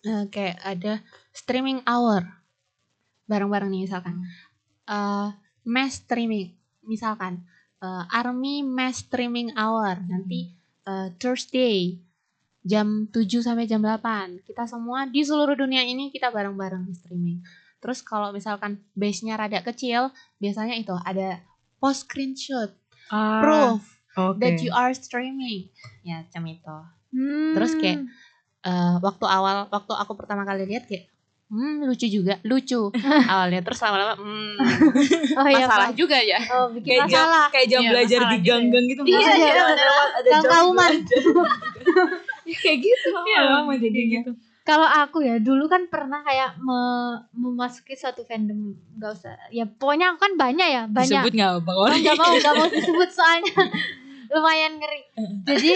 Eh, kayak ada streaming hour bareng-bareng nih misalkan Eh, mass streaming misalkan eh, army mass streaming hour nanti eh, Thursday jam 7 sampai jam 8 kita semua di seluruh dunia ini kita bareng-bareng streaming terus kalau misalkan base-nya rada kecil biasanya itu ada post screenshot proof Oke. that you are streaming ya macam itu Hmm. Terus kayak eh, waktu awal waktu aku pertama kali lihat kayak hmm lucu juga lucu *laughs* awalnya terus lama-lama hmm, *laughs* oh iya masalah Pak. juga ya Oh bikin kayak jam, masalah. kayak jam Iya, belajar di ya. gang-gang gitu Iya, maksudnya iya, ada bener. lewat ada jam Kaum-kauman. belajar. Ya, *laughs* kayak gitu Iya, lama jadinya gitu. Kalau aku ya dulu kan pernah kayak me- memasuki suatu fandom nggak usah ya pokoknya aku kan banyak ya banyak disebut nggak bang Ori nggak mau nggak mau disebut soalnya lumayan ngeri jadi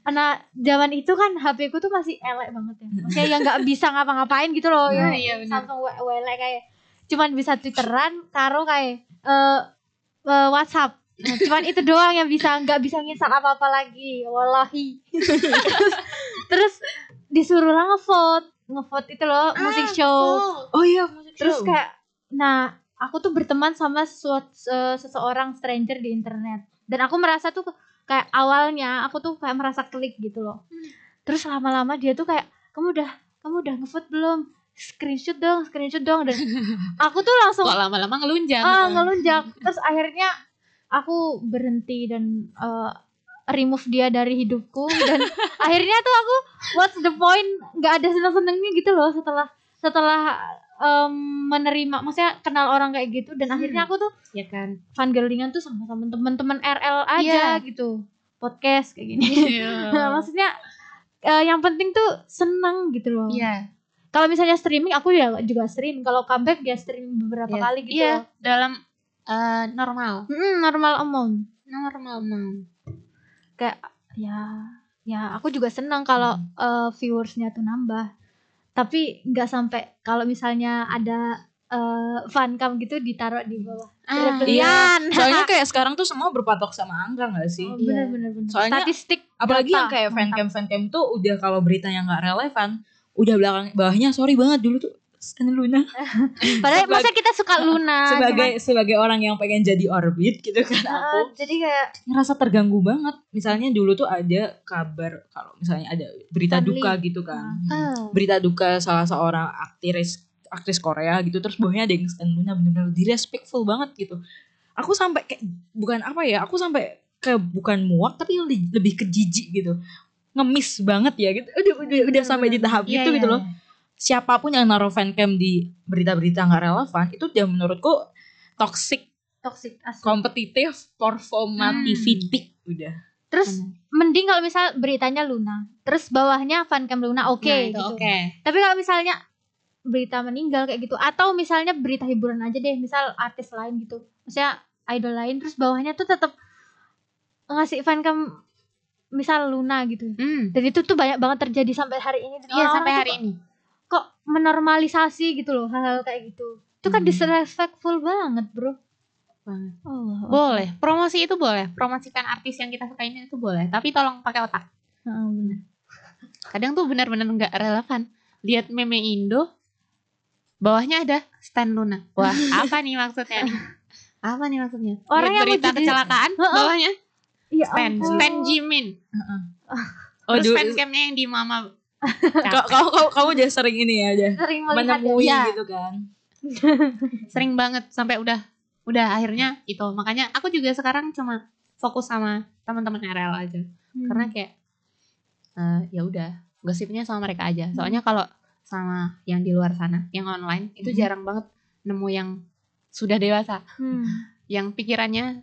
karena zaman itu kan HP ku tuh masih elek banget ya. Maksudnya yang nggak bisa ngapa-ngapain gitu loh. Nah, ya iya benar. Samsung W- WLE kayak cuman bisa twitteran karo kayak eh eh, WhatsApp. Nah, cuman itu doang yang bisa nggak bisa nginstal apa-apa lagi. Wallahi. Terus, *laughs* terus disuruh lah ngevote. Ngevote itu loh musik show. oh iya musik terus show. kayak nah aku tuh berteman sama suat- se- seseorang stranger di internet. Dan aku merasa tuh kayak awalnya aku tuh kayak merasa klik gitu loh. Terus lama-lama dia tuh kayak kamu udah kamu udah ngevote belum? Screenshot dong screenshot dong. Dan *laughs* aku tuh langsung kok lama-lama ngelunjang ah ngelunjak. Terus akhirnya aku berhenti dan eh, remove dia dari hidupku. Dan *laughs* akhirnya tuh aku what's the point? Nggak ada seneng senengnya gitu loh setelah setelah em, menerima maksudnya kenal orang kayak gitu dan akhirnya aku tuh ya kan fangirlingan tuh sama sama teman-teman RL aja Iya. gitu. Podcast kayak gini. Iya. *laughs* Maksudnya eh, yang penting tuh seneng gitu loh. Iya. Kalau misalnya streaming aku ya juga stream. Kalau comeback ya streaming beberapa Iya. kali gitu. Iya loh. dalam eh, normal. Mm, normal amount. Normal Mam. kayak ya ya aku juga senang kalau eh, viewersnya tuh nambah tapi nggak sampai kalau misalnya ada eh, fancam gitu ditaruh di bawah ah, Berlian. soalnya *laughs* kayak sekarang tuh semua berpatok sama angka nggak sih Oh, Iya. bener bener bener Soalnya statistik apalagi data, yang kayak mantap. fancam fancam tuh udah kalau beritanya nggak relevan udah belakang bawahnya sorry banget dulu tuh Stan Luna. *laughs* Padahal Sebagai- masa kita suka Luna *laughs* sebagai sebagai orang yang pengen jadi orbit gitu kan. Cuman, aku jadi kayak ngerasa terganggu banget. Misalnya dulu tuh ada kabar kalau misalnya ada berita Stanley. duka gitu kan. Ah. berita duka salah seorang aktris aktris Korea gitu. Terus bawahnya ada yang Stan Luna bener-bener direspectful banget gitu. Aku sampai kayak bukan apa ya aku sampai ke bukan muak tapi lebih, lebih ke jijik gitu. Ngemis banget ya gitu. Udah udah udah sampai di tahap Iya, gitu gitu loh. iya. Siapa pun yang naruh fancam di berita-berita nggak relevan itu udah menurutku toxic toxic asli. kompetitif performativity udah. Terus mending kalau misal beritanya Luna terus bawahnya fancam Luna oke Nah, itu gitu. oke. Tapi kalau misalnya berita meninggal kayak gitu atau misalnya berita hiburan aja deh misal artis lain gitu. Maksudnya idol lain terus bawahnya tuh tetap ngasih fancam misal Luna gitu. Hmm. dan itu tuh banyak banget terjadi sampai hari ini. Dan Iya sampai hari ini. Menormalisasi gitu loh hal-hal kayak gitu itu kan Hmm. disrespectful banget bro Banget. oh, Boleh, promosi itu boleh. Promosikan artis yang kita sukain itu boleh, tapi tolong pakai otak. Kadang tuh benar-benar nggak relevan. Lihat meme Indo bawahnya ada Stan Luna. Wah, *laughs* apa nih maksudnya nih? Apa nih maksudnya? Orang Lihat yang berita jadi- kecelakaan bawahnya Iya Stan, ampun. Stan Jimin. Oh, Terus fancamnya yang di Mama. Ka- kamu kamu kamu udah sering ini ya, udah sering menemui ya. gitu kan. *laughs* Sering banget sampai udah udah akhirnya itu. Makanya aku juga sekarang cuma fokus sama teman-teman RL aja. Hmm. Karena kayak eh, ya udah gosipnya sama mereka aja. Soalnya kalau sama yang di luar sana, yang online itu Mhm. jarang banget nemu yang sudah dewasa, Hmm. *laughs* yang pikirannya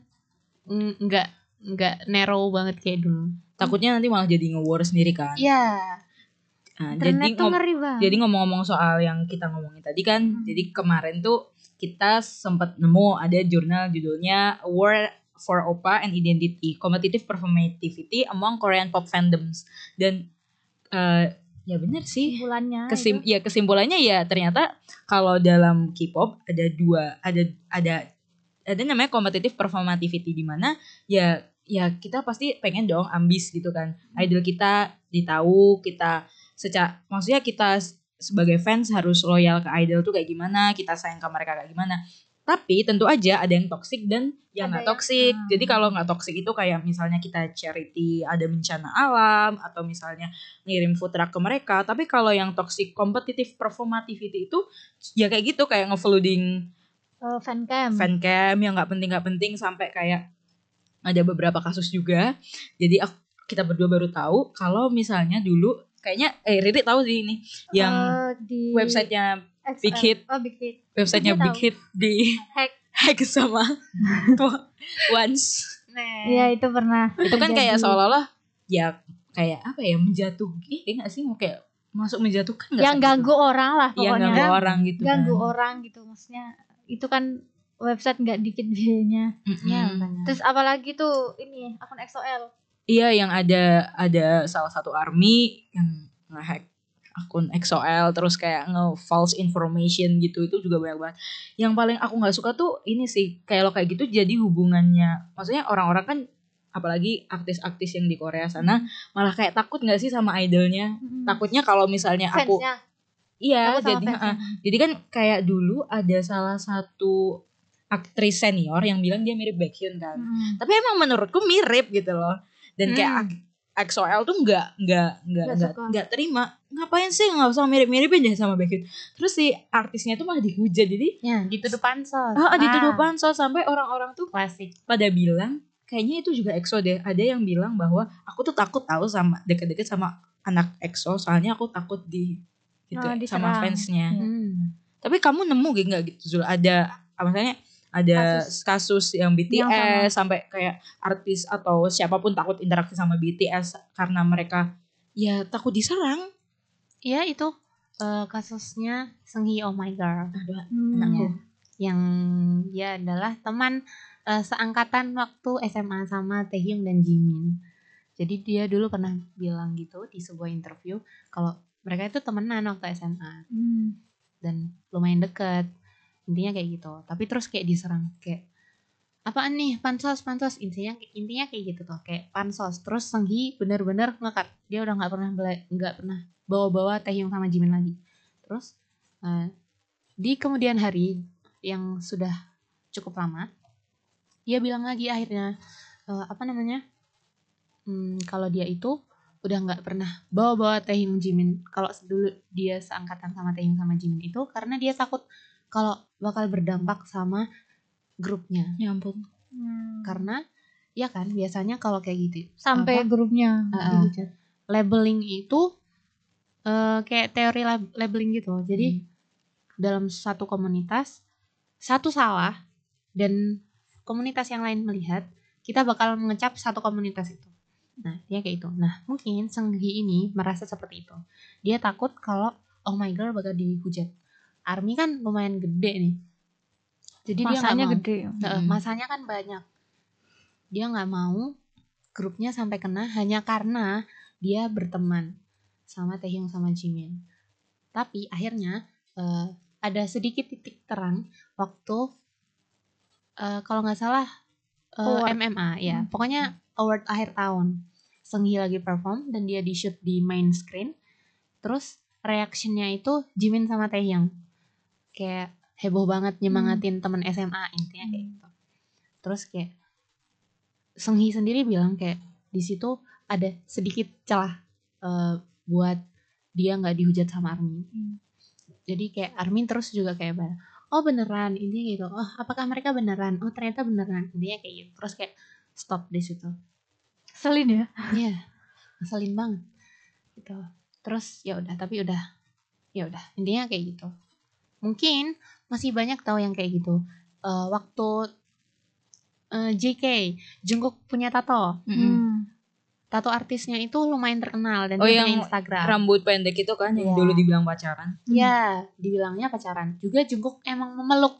nggak nggak narrow banget kayak dulu. Takutnya nanti malah jadi nge-war sendiri kan. Iya. Nah, jadi tuh ngom- ngeri banget. jadi ngomong-ngomong soal yang kita ngomongin tadi kan, Hmm. jadi kemarin tuh kita sempat nemu ada jurnal judulnya War for Opa and Identity, Competitive Performativity Among Korean Pop Fandoms. Dan eh, ya benar sih. kesimpulannya Kesim itu. ya kesimpulannya ya ternyata kalau dalam K-pop ada dua ada ada ada namanya competitive performativity di mana ya ya kita pasti pengen dong ambis gitu kan idol kita ditahu kita secara maksudnya kita sebagai fans harus loyal ke idol tuh kayak gimana kita sayang ke mereka kayak gimana. Tapi tentu aja ada yang toksik dan yang nggak yang- toksik hmm. jadi kalau nggak toksik itu kayak misalnya kita charity ada bencana alam atau misalnya ngirim food truck ke mereka. Tapi kalau yang toxic competitive performativity itu ya kayak gitu kayak nge-flooding Eh, fancam fancam yang nggak penting nggak penting sampai kayak ada beberapa kasus juga. Jadi aku, kita berdua baru tahu kalau misalnya dulu kayaknya eh Riri tahu sih ini yang Eh, di websitenya XL. Big Hit. oh Big Hit websitenya Big tahu. Hit di Hack. hack sama *laughs* Once Nah, Iya itu pernah itu kan kayak seolah-olah ya kayak apa ya menjatuhi eh nggak sih mau kayak masuk menjatuhkan nggak yang ganggu orang lah yang pokoknya ganggu orang gitu ganggu kan. orang gitu maksudnya itu kan website nggak dikit biayanya Mm-mm. ya, makanya. terus apalagi tuh ini akun XOL Iya yang ada ada salah satu army yang ngehack akun XOL terus kayak nge false information gitu itu juga banyak banget. Yang paling aku nggak suka tuh ini sih kayak lo kayak gitu jadi hubungannya maksudnya orang-orang kan apalagi artis-artis yang di Korea sana malah kayak takut nggak sih sama idolnya Mm-mm. takutnya kalau misalnya aku fansnya iya takut sama jadi heeh. jadi kan kayak dulu ada salah satu aktris senior yang bilang dia mirip Baekhyun kan Mm-mm. tapi emang menurutku mirip gitu loh dan kayak Hmm. XOL tuh nggak nggak nggak Nggak terima ngapain sih nggak usah mirip-miripin deh sama Baekhyun terus si artisnya tuh malah dihujat jadi ya dituduh pansos. ah dituduh Ah, pansos sampai orang-orang tuh klasik. pada bilang kayaknya itu juga EXO deh ada yang bilang bahwa aku tuh takut tahu sama deket-deket sama anak EXO soalnya aku takut di gitu Oh, sama diserang. fansnya. Hmm. tapi kamu nemu gak nggak gitu Zul ada apa maksudnya ada Kasus. kasus, yang BTS Yang sampai kayak artis atau siapa pun takut interaksi sama BTS karena mereka ya takut diserang. Ya itu eh, kasusnya Seunggi Oh My Girl Aduh, Hmm. anakku. yang dia adalah teman eh, seangkatan waktu SMA sama Taehyung dan Jimin. Jadi dia dulu pernah bilang gitu di sebuah interview kalau mereka itu temenan waktu SMA Hmm. dan lumayan deket. Intinya kayak gitu. Tapi terus kayak diserang kayak apaan nih? Pansos pansos. Intinya intinya kayak gitu tuh kayak pansos. Terus Seunggi bener-bener ngekat dia udah nggak pernah nggak pernah bawa-bawa Taehyung sama Jimin lagi. Terus eh, di kemudian hari yang sudah cukup lama dia bilang lagi akhirnya eh, apa namanya hmm, kalau dia itu udah nggak pernah bawa-bawa Taehyung Jimin. Kalau dulu dia seangkatan sama Taehyung sama Jimin itu karena dia takut kalau bakal berdampak sama grupnya. Ya ampun. Hmm. karena ya kan biasanya kalau kayak gitu sampai apa, grupnya. Dihujat. labeling itu eh, kayak teori lab- labeling gitu jadi dalam satu komunitas satu salah dan komunitas yang lain melihat kita bakal mengecap satu komunitas itu. Nah dia kayak itu nah mungkin Seunggi ini merasa seperti itu. Dia takut kalau oh my girl bakal dihujat Army kan lumayan gede nih jadi dia masanya mau gede Heeh, Mm. masanya kan banyak. Dia nggak mau grupnya sampai kena hanya karena dia berteman sama Taehyung sama Jimin. Tapi akhirnya eh, ada sedikit titik terang waktu eh, kalau nggak salah eh, Award. MMA ya, Hmm. pokoknya award akhir tahun. Seunggi lagi perform dan dia di shoot di main screen. Terus reactionnya itu Jimin sama Taehyung kayak heboh banget nyemangatin temen SMA intinya kayak Hmm. gitu terus kayak Senghi sendiri bilang kayak di situ ada sedikit celah eh, buat dia nggak dihujat sama Armin Hmm. jadi kayak Armin terus juga kayak bilang, oh beneran intinya gitu oh apakah mereka beneran oh ternyata beneran intinya kayak gitu terus kayak stop di situ Selin ya. Iya, ngeselin banget. Gitu. Terus ya udah, tapi udah ya udah intinya kayak gitu. Mungkin masih banyak tahu yang kayak gitu. Eh, waktu eh, JK Jungkook punya tato, Hmm. tato artisnya itu lumayan terkenal dan Oh, dia yang Instagram. Rambut pendek itu kan yang Iya. dulu dibilang pacaran. Iya, dibilangnya pacaran. Juga Jungkook emang memeluk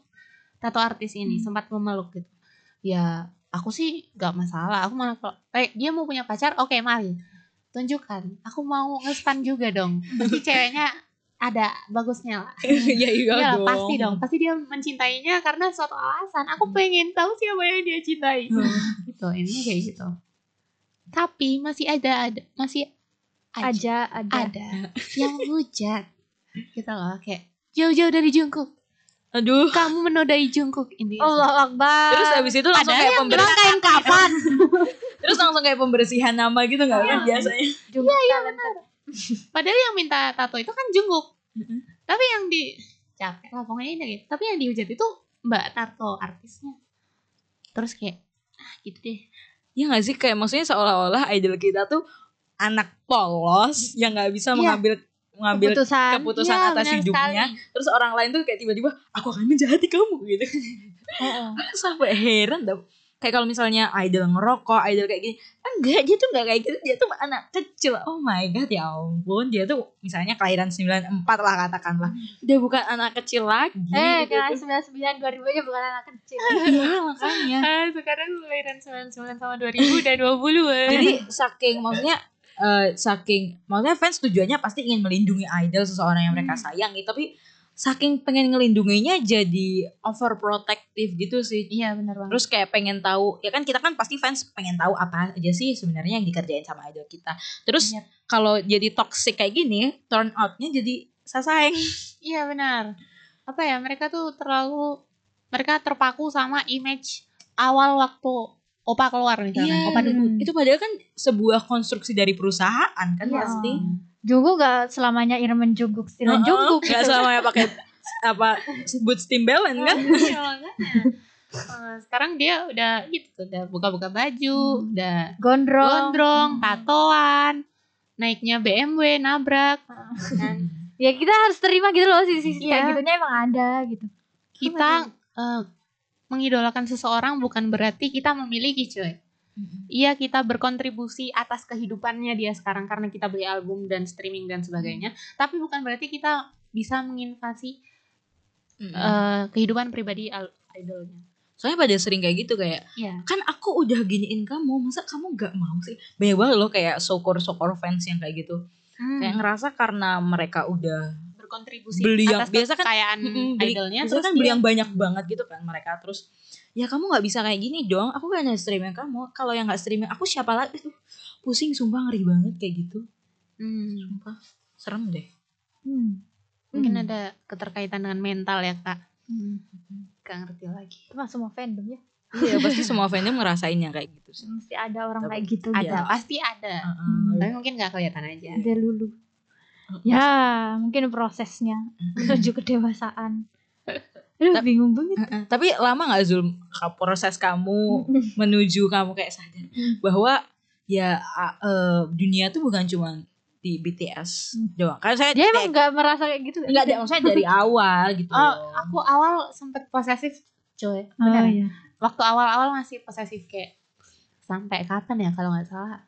tato artis ini, Hmm. sempat memeluk gitu. Ya, aku sih gak masalah. Aku malah kalau eh dia mau punya pacar, oke mari. Tunjukkan. Aku mau nge-stan juga dong. Pasti *laughs* ceweknya ada bagusnya lah. *laughs* Iya iya Iya dong. pasti dong. Pasti dia mencintainya karena suatu alasan. Aku pengen tahu siapa yang dia cintai. *laughs* gitu, ini kayak gitu. Tapi masih ada ada masih Aja, ada. ada yang hujat gitu loh kayak jauh-jauh dari Jungkook Aduh. kamu menodai Jungkook intinya Allah Akbar. Terus habis itu langsung ada kayak pembersihan. kain kapan *laughs* Terus langsung kayak pembersihan nama gitu nggak kan biasanya. Iya, iya benar. Padahal yang minta tato itu kan Jungkook Mm-mm. tapi yang di capek lah pokoknya ini gitu tapi yang dihujat itu mbak tato artisnya terus kayak ah gitu deh Ya nggak sih kayak maksudnya seolah-olah idol kita tuh anak polos yang nggak bisa Iya. mengambil mengambil Keputusan. keputusan Iya, atas hidupnya. sekali. Terus orang lain tuh kayak tiba-tiba aku akan menjahati kamu gitu. *laughs* Aku sampai heran dah. Kayak kalau misalnya idol ngerokok, idol kayak gini, enggak dia tuh enggak kayak gitu, dia tuh anak kecil. Oh my god, ya ampun, dia tuh misalnya kelahiran 94 lah katakanlah. Dia bukan anak kecil lagi. Eh, gitu. kelas 99 2000 aja bukan anak kecil. *laughs* Iya, makanya. ah sekarang lahiran 99 sama 2000 udah 20 eh. Jadi saking maksudnya eh, saking maksudnya fans tujuannya pasti ingin melindungi idol seseorang yang mereka sayangi, tapi saking pengen ngelindunginya jadi overprotective gitu sih. iya benar banget Terus kayak pengen tahu, ya kan kita kan pasti fans pengen tahu apa aja sih sebenarnya yang dikerjain sama idol kita. Terus Yap. kalau jadi toxic kayak gini, turn outnya jadi sasaeng. iya benar apa ya mereka tuh terlalu mereka terpaku sama image awal waktu opa keluar misalnya Iya. opa debut Itu padahal kan sebuah konstruksi dari perusahaan kan Iya. pasti. Jungkook gak selamanya Irman Jungkook, Stilan Jungkook. Gak selamanya pakai apa boots Timberland kan? Iya. Eh, sekarang dia udah gitu udah buka-buka baju Hmm. udah Gondrong. gondrong tatoan naiknya BMW nabrak kan Ya kita harus terima gitu loh sisi-sisi Iya. kayak gitunya emang ada gitu. kita eh, mengidolakan seseorang bukan berarti kita memiliki cuy Iya kita berkontribusi atas kehidupannya dia sekarang karena kita beli album dan streaming dan sebagainya. Tapi bukan berarti kita bisa menginvasi eh, kehidupan pribadi idolnya. Soalnya pada sering kayak gitu kayak Iya. kan aku udah giniin kamu, masa kamu gak mau sih? Banyak banget loh kayak sokor-sokor fans yang kayak gitu. Hmm. Kayak ngerasa karena mereka udah berkontribusi beli yang- atas biasa kan- kekayaan Mm-mm, beli- idolnya biasanya terus kan beli yang banyak banget gitu kan mereka terus ya kamu nggak bisa kayak gini dong aku kan yang streaming kamu kalau yang nggak streaming aku siapa lagi Aduh, pusing sumpah ngeri banget kayak gitu Hmm. sumpah serem deh Hmm. mungkin Hmm. ada keterkaitan dengan mental ya kak Hmm. gak ngerti lagi Itu mah semua fandom ya. iya pasti semua fandom ngerasain yang kayak gitu sih Mesti ada orang Tapi kayak gitu. ada gitu. pasti ada Heeh. tapi mungkin gak kelihatan aja Ada lulu. Ya, mungkin prosesnya menuju kedewasaan. *laughs* Aduh, Tapi- bingung banget. Heeh. tapi lama nggak Zul proses kamu menuju kamu kayak sadar Hmm. bahwa ya eh, dunia tuh bukan cuma di BTS Hmm. doang kan saya Dia emang nggak merasa kayak gitu. nggak ada maksudnya dari *laughs* awal gitu oh aku awal sempet posesif coy Oh, bener iya. waktu awal-awal masih posesif kayak sampai kapan ya kalau nggak salah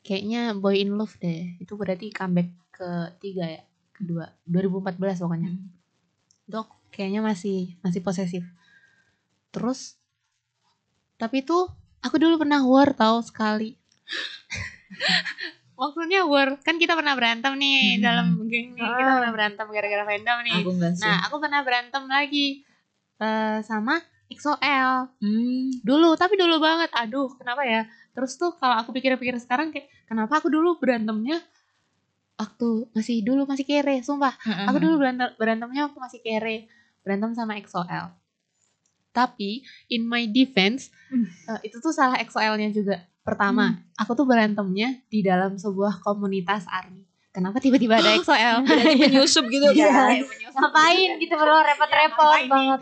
kayaknya Boy in Love deh itu berarti comeback ketiga ya kedua 2014 pokoknya Hmm. dok kayaknya masih masih posesif terus tapi tuh aku dulu pernah war tau sekali *laughs* maksudnya war kan kita pernah berantem nih Hmm. dalam geng nih kita Ah. pernah berantem gara-gara fandom nih aku Nah, aku pernah berantem lagi eh, sama XOL Hmm. dulu, tapi dulu banget. Aduh, kenapa ya? Terus tuh kalau aku pikir-pikir sekarang kayak kenapa aku dulu berantemnya waktu masih dulu masih kere, sumpah. Aku dulu berantem, berantemnya waktu masih kere, berantem sama EXO-L. Tapi in my defense, Hmm. eh, itu tuh salah EXO-L-nya juga. Pertama, aku tuh berantemnya di dalam sebuah komunitas ARMY. Kenapa tiba-tiba ada *laughs* EXO-L? penyusup gitu Iya. kan. Ngapain gitu bro repot-repot banget.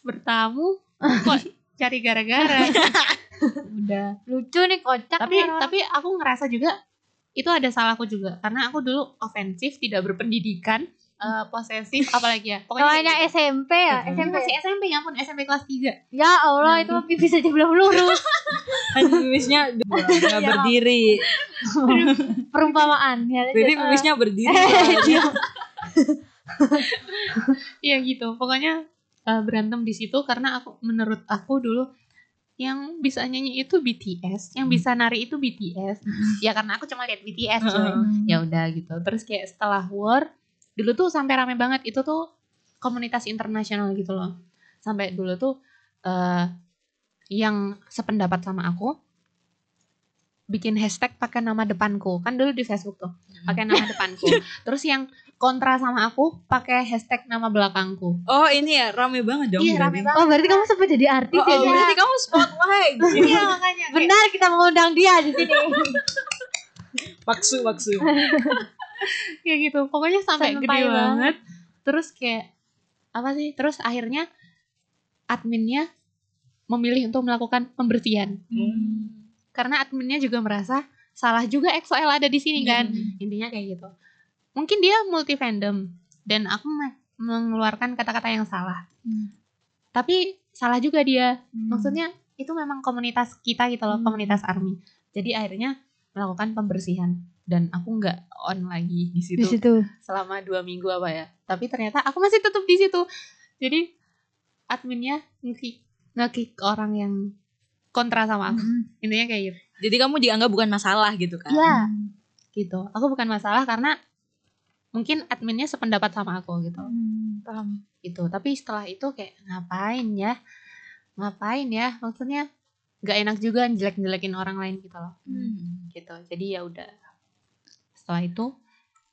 Bertamu *laughs* kok cari gara-gara. *laughs* Udah. Lucu nih kocak tapi nih tapi aku ngerasa juga itu ada salahku juga karena aku dulu ofensif tidak berpendidikan eh, posesif apalagi ya Namanya SMP ya, Hmm. SMP masih SMP ya ampun SMP kelas 3 Ya Allah itu mah pipis aja belum lurus. *laughs* Kan pipisnya nggak *laughs* berdiri. Perumpamaan ya. *laughs* Jadi pipisnya berdiri. kalau dia. Iya gitu pokoknya eh, berantem di situ karena aku menurut aku dulu yang bisa nyanyi itu BTS yang bisa nari itu BTS ya karena aku cuma lihat BTS Heeh. ya udah gitu. Terus kayak setelah war dulu tuh sampai rame banget. Itu tuh komunitas internasional gitu loh. Sampai dulu tuh eh yang sependapat sama aku bikin hashtag pakai nama depanku. Kan dulu di Facebook tuh pakai nama depanku. *laughs* Terus yang kontra sama aku pakai hashtag nama belakangku Oh ini ya rame banget dong. iya rame banget Oh berarti kamu sempat jadi artis Oh, ya? oh, berarti kamu spotlight. *laughs* iya makanya kayak- Benar kita mengundang dia di sini. *laughs* Waksu waksu. *laughs* kayak gitu pokoknya sampai Sampai gede banget. banget terus kayak apa sih terus akhirnya adminnya memilih untuk melakukan pembersihan Hmm. karena adminnya juga merasa salah juga EXO-L ada di sini kan intinya kayak gitu mungkin dia multi fandom dan aku me- mengeluarkan kata-kata yang salah Hmm. tapi salah juga dia Hmm. maksudnya itu memang komunitas kita gitu loh Hmm. komunitas army jadi akhirnya melakukan pembersihan dan aku nggak on lagi di di situ situ. selama dua minggu apa ya tapi ternyata aku masih tetap di situ jadi adminnya ngekick ngekick orang yang kontra sama aku intinya kayak gitu Jadi kamu dianggap bukan masalah gitu kan? Iya. gitu aku bukan masalah karena mungkin adminnya sependapat sama aku gitu. Hmm, paham. gitu. Tapi setelah itu kayak ngapain ya? Ngapain ya? Maksudnya nggak enak juga jelek-jelekin orang lain gitu loh. Hmm. gitu. Jadi ya udah. Setelah itu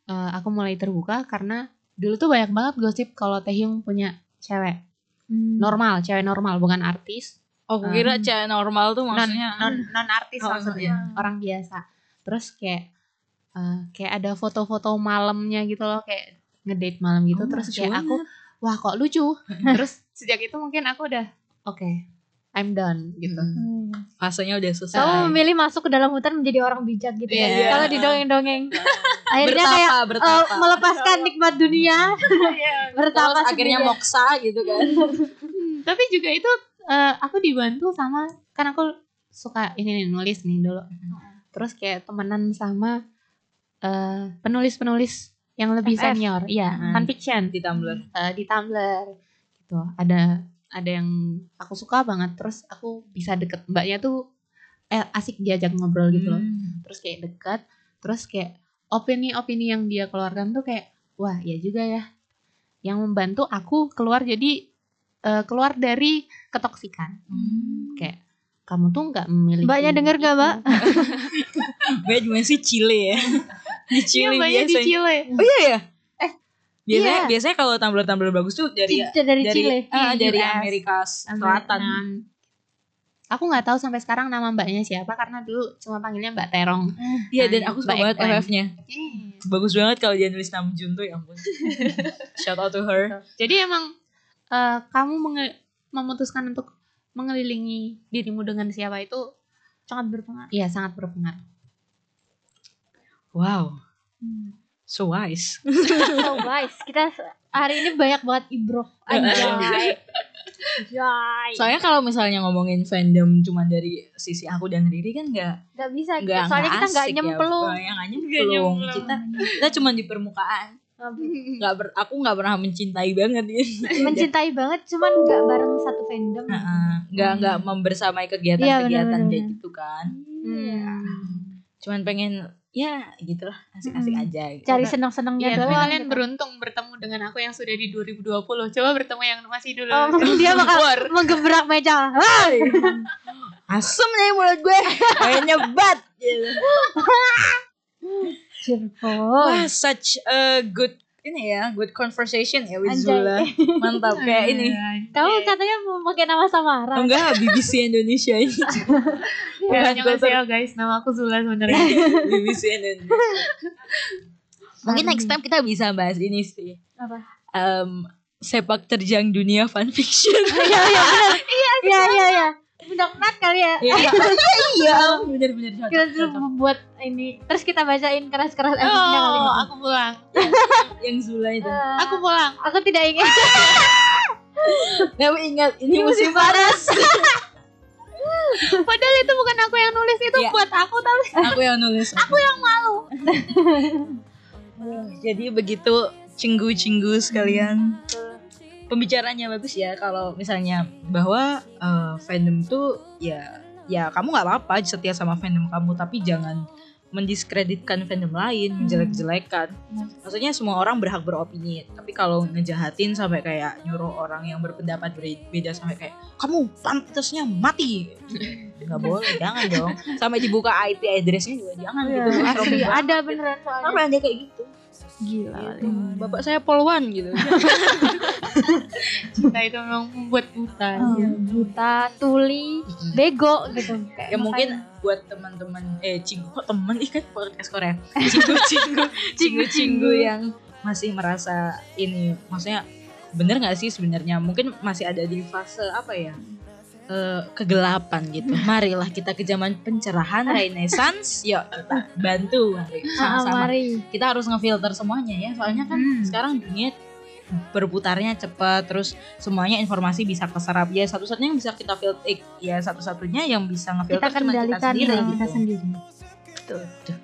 eh, aku mulai terbuka karena dulu tuh banyak banget gosip kalau Taehyung punya cewek. Hmm. normal cewek normal bukan artis. Oh, aku kira cewek normal tuh non maksudnya non non artis Oh, maksudnya orang biasa. Terus kayak eh, kayak ada foto-foto malamnya gitu loh kayak ngedate malam gitu Oh, terus kayak aku wah kok lucu terus sejak itu mungkin aku udah oke I'm done gitu Hmm. Fasenya udah selesai. Kamu memilih masuk ke dalam hutan menjadi orang bijak gitu ya. Iya. Kalau didongeng-dongeng. *laughs* Akhirnya bertapa, kayak bertapa. eh, melepaskan nikmat dunia. *laughs* Terus Bertapa akhirnya sendirian. moksa gitu kan. Hmm, tapi juga itu eh, aku dibantu sama kan aku suka ini nih nulis nih dulu terus kayak temenan sama eh, penulis-penulis yang lebih FF. senior iya Hmm. fan fiction di Tumblr. eh, di Tumblr gitu ada ada yang aku suka banget terus aku bisa deket mbaknya tuh eh, asik diajak ngobrol gitu loh Hmm. terus kayak dekat terus kayak opini-opini yang dia keluarkan tuh kayak wah ya juga ya yang membantu aku keluar jadi eh, keluar dari ketoksikan Hmm. kayak kamu tuh nggak memiliki Mbaknya denger gak. Mbak? *laughs* Gue cuma sih Chile ya. Di Iya Chile di biasanya. Chile Oh iya ya? Eh, biasanya iya. biasanya kalau Tumblr-Tumblr bagus tuh dari Dari, dari Chile. ah, dari US. Amerika Selatan. Nah, aku nggak tahu sampai sekarang nama mbaknya siapa karena dulu cuma panggilnya Mbak Terong Iya dan aku suka banget. FF-nya. Bagus banget kalau dia nulis Namjoon tuh ya ampun. *laughs* Shout out to her. jadi emang eh, kamu memutuskan untuk mengelilingi dirimu dengan siapa itu Sangat berpengaruh. iya sangat berpengaruh Wow, Hmm. so wise. *laughs* So guys, kita hari ini banyak banget ibroh. Anjay. Anjay. Soalnya kalau misalnya ngomongin fandom cuma dari sisi aku dan Riri kan nggak Gak bisa. nggak Soalnya kita nggak asik nyemplung. Ya. Nggak nyemplung. Kita kita cuma di permukaan. Nggak ber, aku nggak pernah mencintai banget gitu. Mencintai banget, cuman nggak bareng satu fandom. Nggak nggak membersamai Iya, kegiatan-kegiatan benar-benar. kayak gitu kan. Hmm. Cuman pengen ya gitulah asik-asik Hmm. aja. gitu. Cari senang-senangnya Iya, tapi doang. kalian gitu. beruntung bertemu dengan aku yang sudah di 2020. Coba bertemu yang masih dulu. Oh, *laughs* dia bakal menggebrak meja. Hai. *laughs* Asem nih mulut gue. Kayaknya bat. Gitu. *laughs* Wah, such a good ini ya, good conversation ya with Anjay. Zula. Mantap *laughs* kayak ini. Kamu katanya mau pakai nama samaran. Enggak, BBC Indonesia ini. *laughs* Ya, Bukan annyeonghaseyo guys, nama aku Zula sebenarnya. BBC Indonesia. *laughs* Mungkin next time kita bisa bahas ini sih. Apa? Em, sepak terjang dunia fanfiction. Iya iya benar. Iya iya iya. Mudah-mudahan kali ya. Iya, *laughs* iya, benar-benar cocok. Kita dulu membuat ini. Terus kita bacain keras-keras episode kali Oh, ini. aku pulang. *laughs* Yang Zula itu. Eh, Aku pulang. aku tidak ingin. *laughs* Tapi ingat ini musim panas. Padahal itu bukan aku yang nulis, itu Iya. buat aku tapi Aku yang nulis. Aku yang malu. Jadi begitu cinggu-cinggu sekalian. Pembicaranya bagus ya kalau misalnya bahwa eh, fandom tuh ya ya kamu nggak apa-apa setia sama fandom kamu tapi jangan mendiskreditkan fandom lain, menjelek-jelekan. Maksudnya semua orang berhak beropini, tapi kalau ngejahatin sampai kayak nyuruh orang yang berpendapat ber- beda sampai kayak kamu pantasnya mati. *laughs* nggak boleh, jangan dong. Sampai dibuka IP address-nya juga jangan gitu. Iya, Asli ada beneran soalnya. Kenapa dia kayak gitu? Gila. Gitu. Bapak saya polwan gitu. *laughs* Cinta itu memang membuat buta. Oh, buta, tuli, bego gitu. Kayak ya mungkin buat teman-teman eh cinggu kok teman ih kan podcast Korea cinggu cinggu cinggu cinggu yang masih merasa ini maksudnya bener nggak sih sebenarnya mungkin masih ada di fase apa ya eh, kegelapan gitu *laughs* marilah kita ke zaman pencerahan renaissance yuk kita bantu Ah, sama-sama kita harus ngefilter semuanya ya soalnya kan Hmm. sekarang dunia berputarnya cepat terus semuanya informasi bisa keserap ya satu-satunya yang bisa kita filter ya satu-satunya yang bisa ngefilter Kita cuma kita kendalikan sendiri diri kita gitu. sendiri. Tuh, tuh.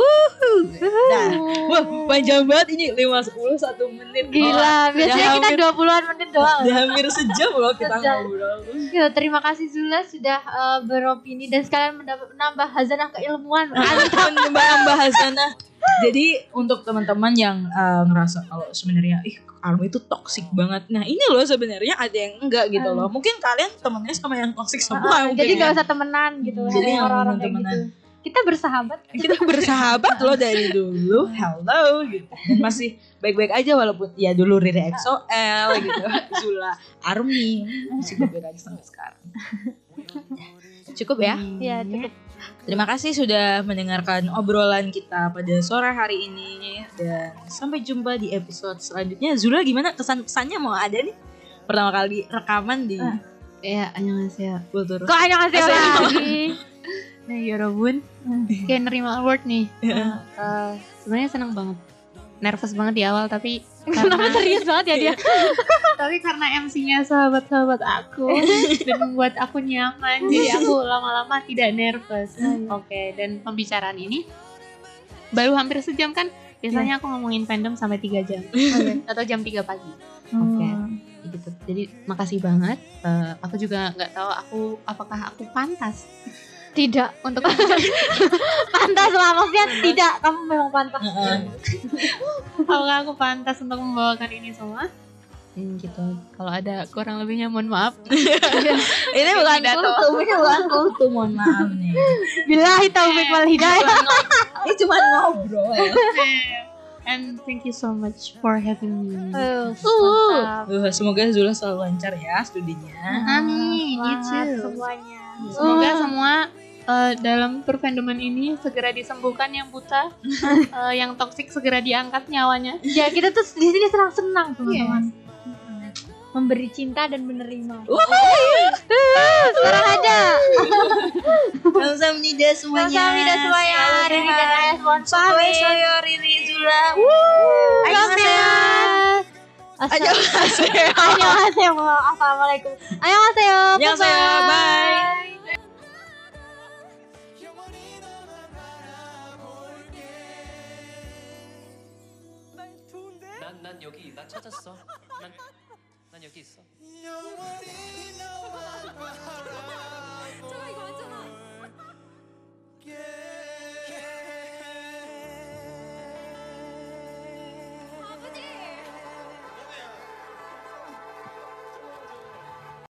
Wuhu. Nah, wah panjang banget ini 5 10 1 menit. Gila, Wah, biasanya kita hampir- 20-an menit doang. udah hampir sejam loh kita Sejam. ngobrol. Ya, terima kasih Zula sudah eh, beropini dan sekalian mendapat menambah hazanah keilmuan. *laughs* Menambah Hasanah. Jadi untuk teman-teman yang eh, ngerasa kalau sebenarnya ih Armo itu toksik banget. Nah, ini loh sebenarnya ada yang enggak gitu loh. Mungkin kalian temennya sama yang toksik semua. Mungkin jadi ya. nggak usah temenan gitu. Jadi orang-orang temenan. gitu. Kita bersahabat. *laughs* kita bersahabat loh dari dulu. Hello gitu. Dan masih baik-baik aja walaupun ya dulu Riri XOL gitu. Zula Army. Masih baik-baik aja sampai sekarang. Cukup ya? Ya, cukup. terima kasih sudah mendengarkan obrolan kita pada sore hari ini. Dan sampai jumpa di episode selanjutnya. Zula gimana kesan-pesannya mau ada nih? Pertama kali rekaman di Ah. Ya, annyeonghaseyo. Kultur Kok hanya ngasih Asal- lagi? Nah, Yorobun kayak nerima award nih. Eh, sebenarnya senang banget. Nervous banget di awal tapi *laughs* Kenapa karena serius banget ya dia? *laughs* tapi karena MC-nya sahabat-sahabat aku dan membuat aku nyaman jadi aku lama-lama tidak nervous. Oke, dan pembicaraan ini baru hampir sejam kan? Biasanya aku ngomongin fandom sampai 3 jam atau jam 3 pagi. Oke. Gitu. Jadi makasih banget. Eh, aku juga nggak tahu aku apakah aku pantas Tidak. untuk *laughs* Pantas lah maksudnya tidak. Kamu memang pantas. Apakah aku pantas untuk membawakan ini semua? Hmm, gitu. Kalau ada kurang lebihnya mohon maaf. *laughs* ini bukan kultum ini bukan kultum mohon maaf nih Billahi taufik wal hidayah. ini cuma ngobrol And thank you so much for having me. Uh, Uh. Uh, semoga Zula selalu lancar ya studinya. Amin, you too. semuanya. Semoga Uh. semua eh, dalam perfandoman ini segera disembuhkan yang buta, *laughs* eh, yang toksik segera diangkat nyawanya. Ya kita tuh di sini senang-senang teman-teman. Memberi cinta dan menerima. Sekarang aja. Kamsahamnida semuanya. Kamsahamnida semuanya. Riri 안녕하세요. 안녕하세요. 아사말라이쿰 안녕하세요. 안녕하세요. 바이. 난, 난 여기 나 찾았어. 난, 난 여기 있어. 잠깐 이거 완전아.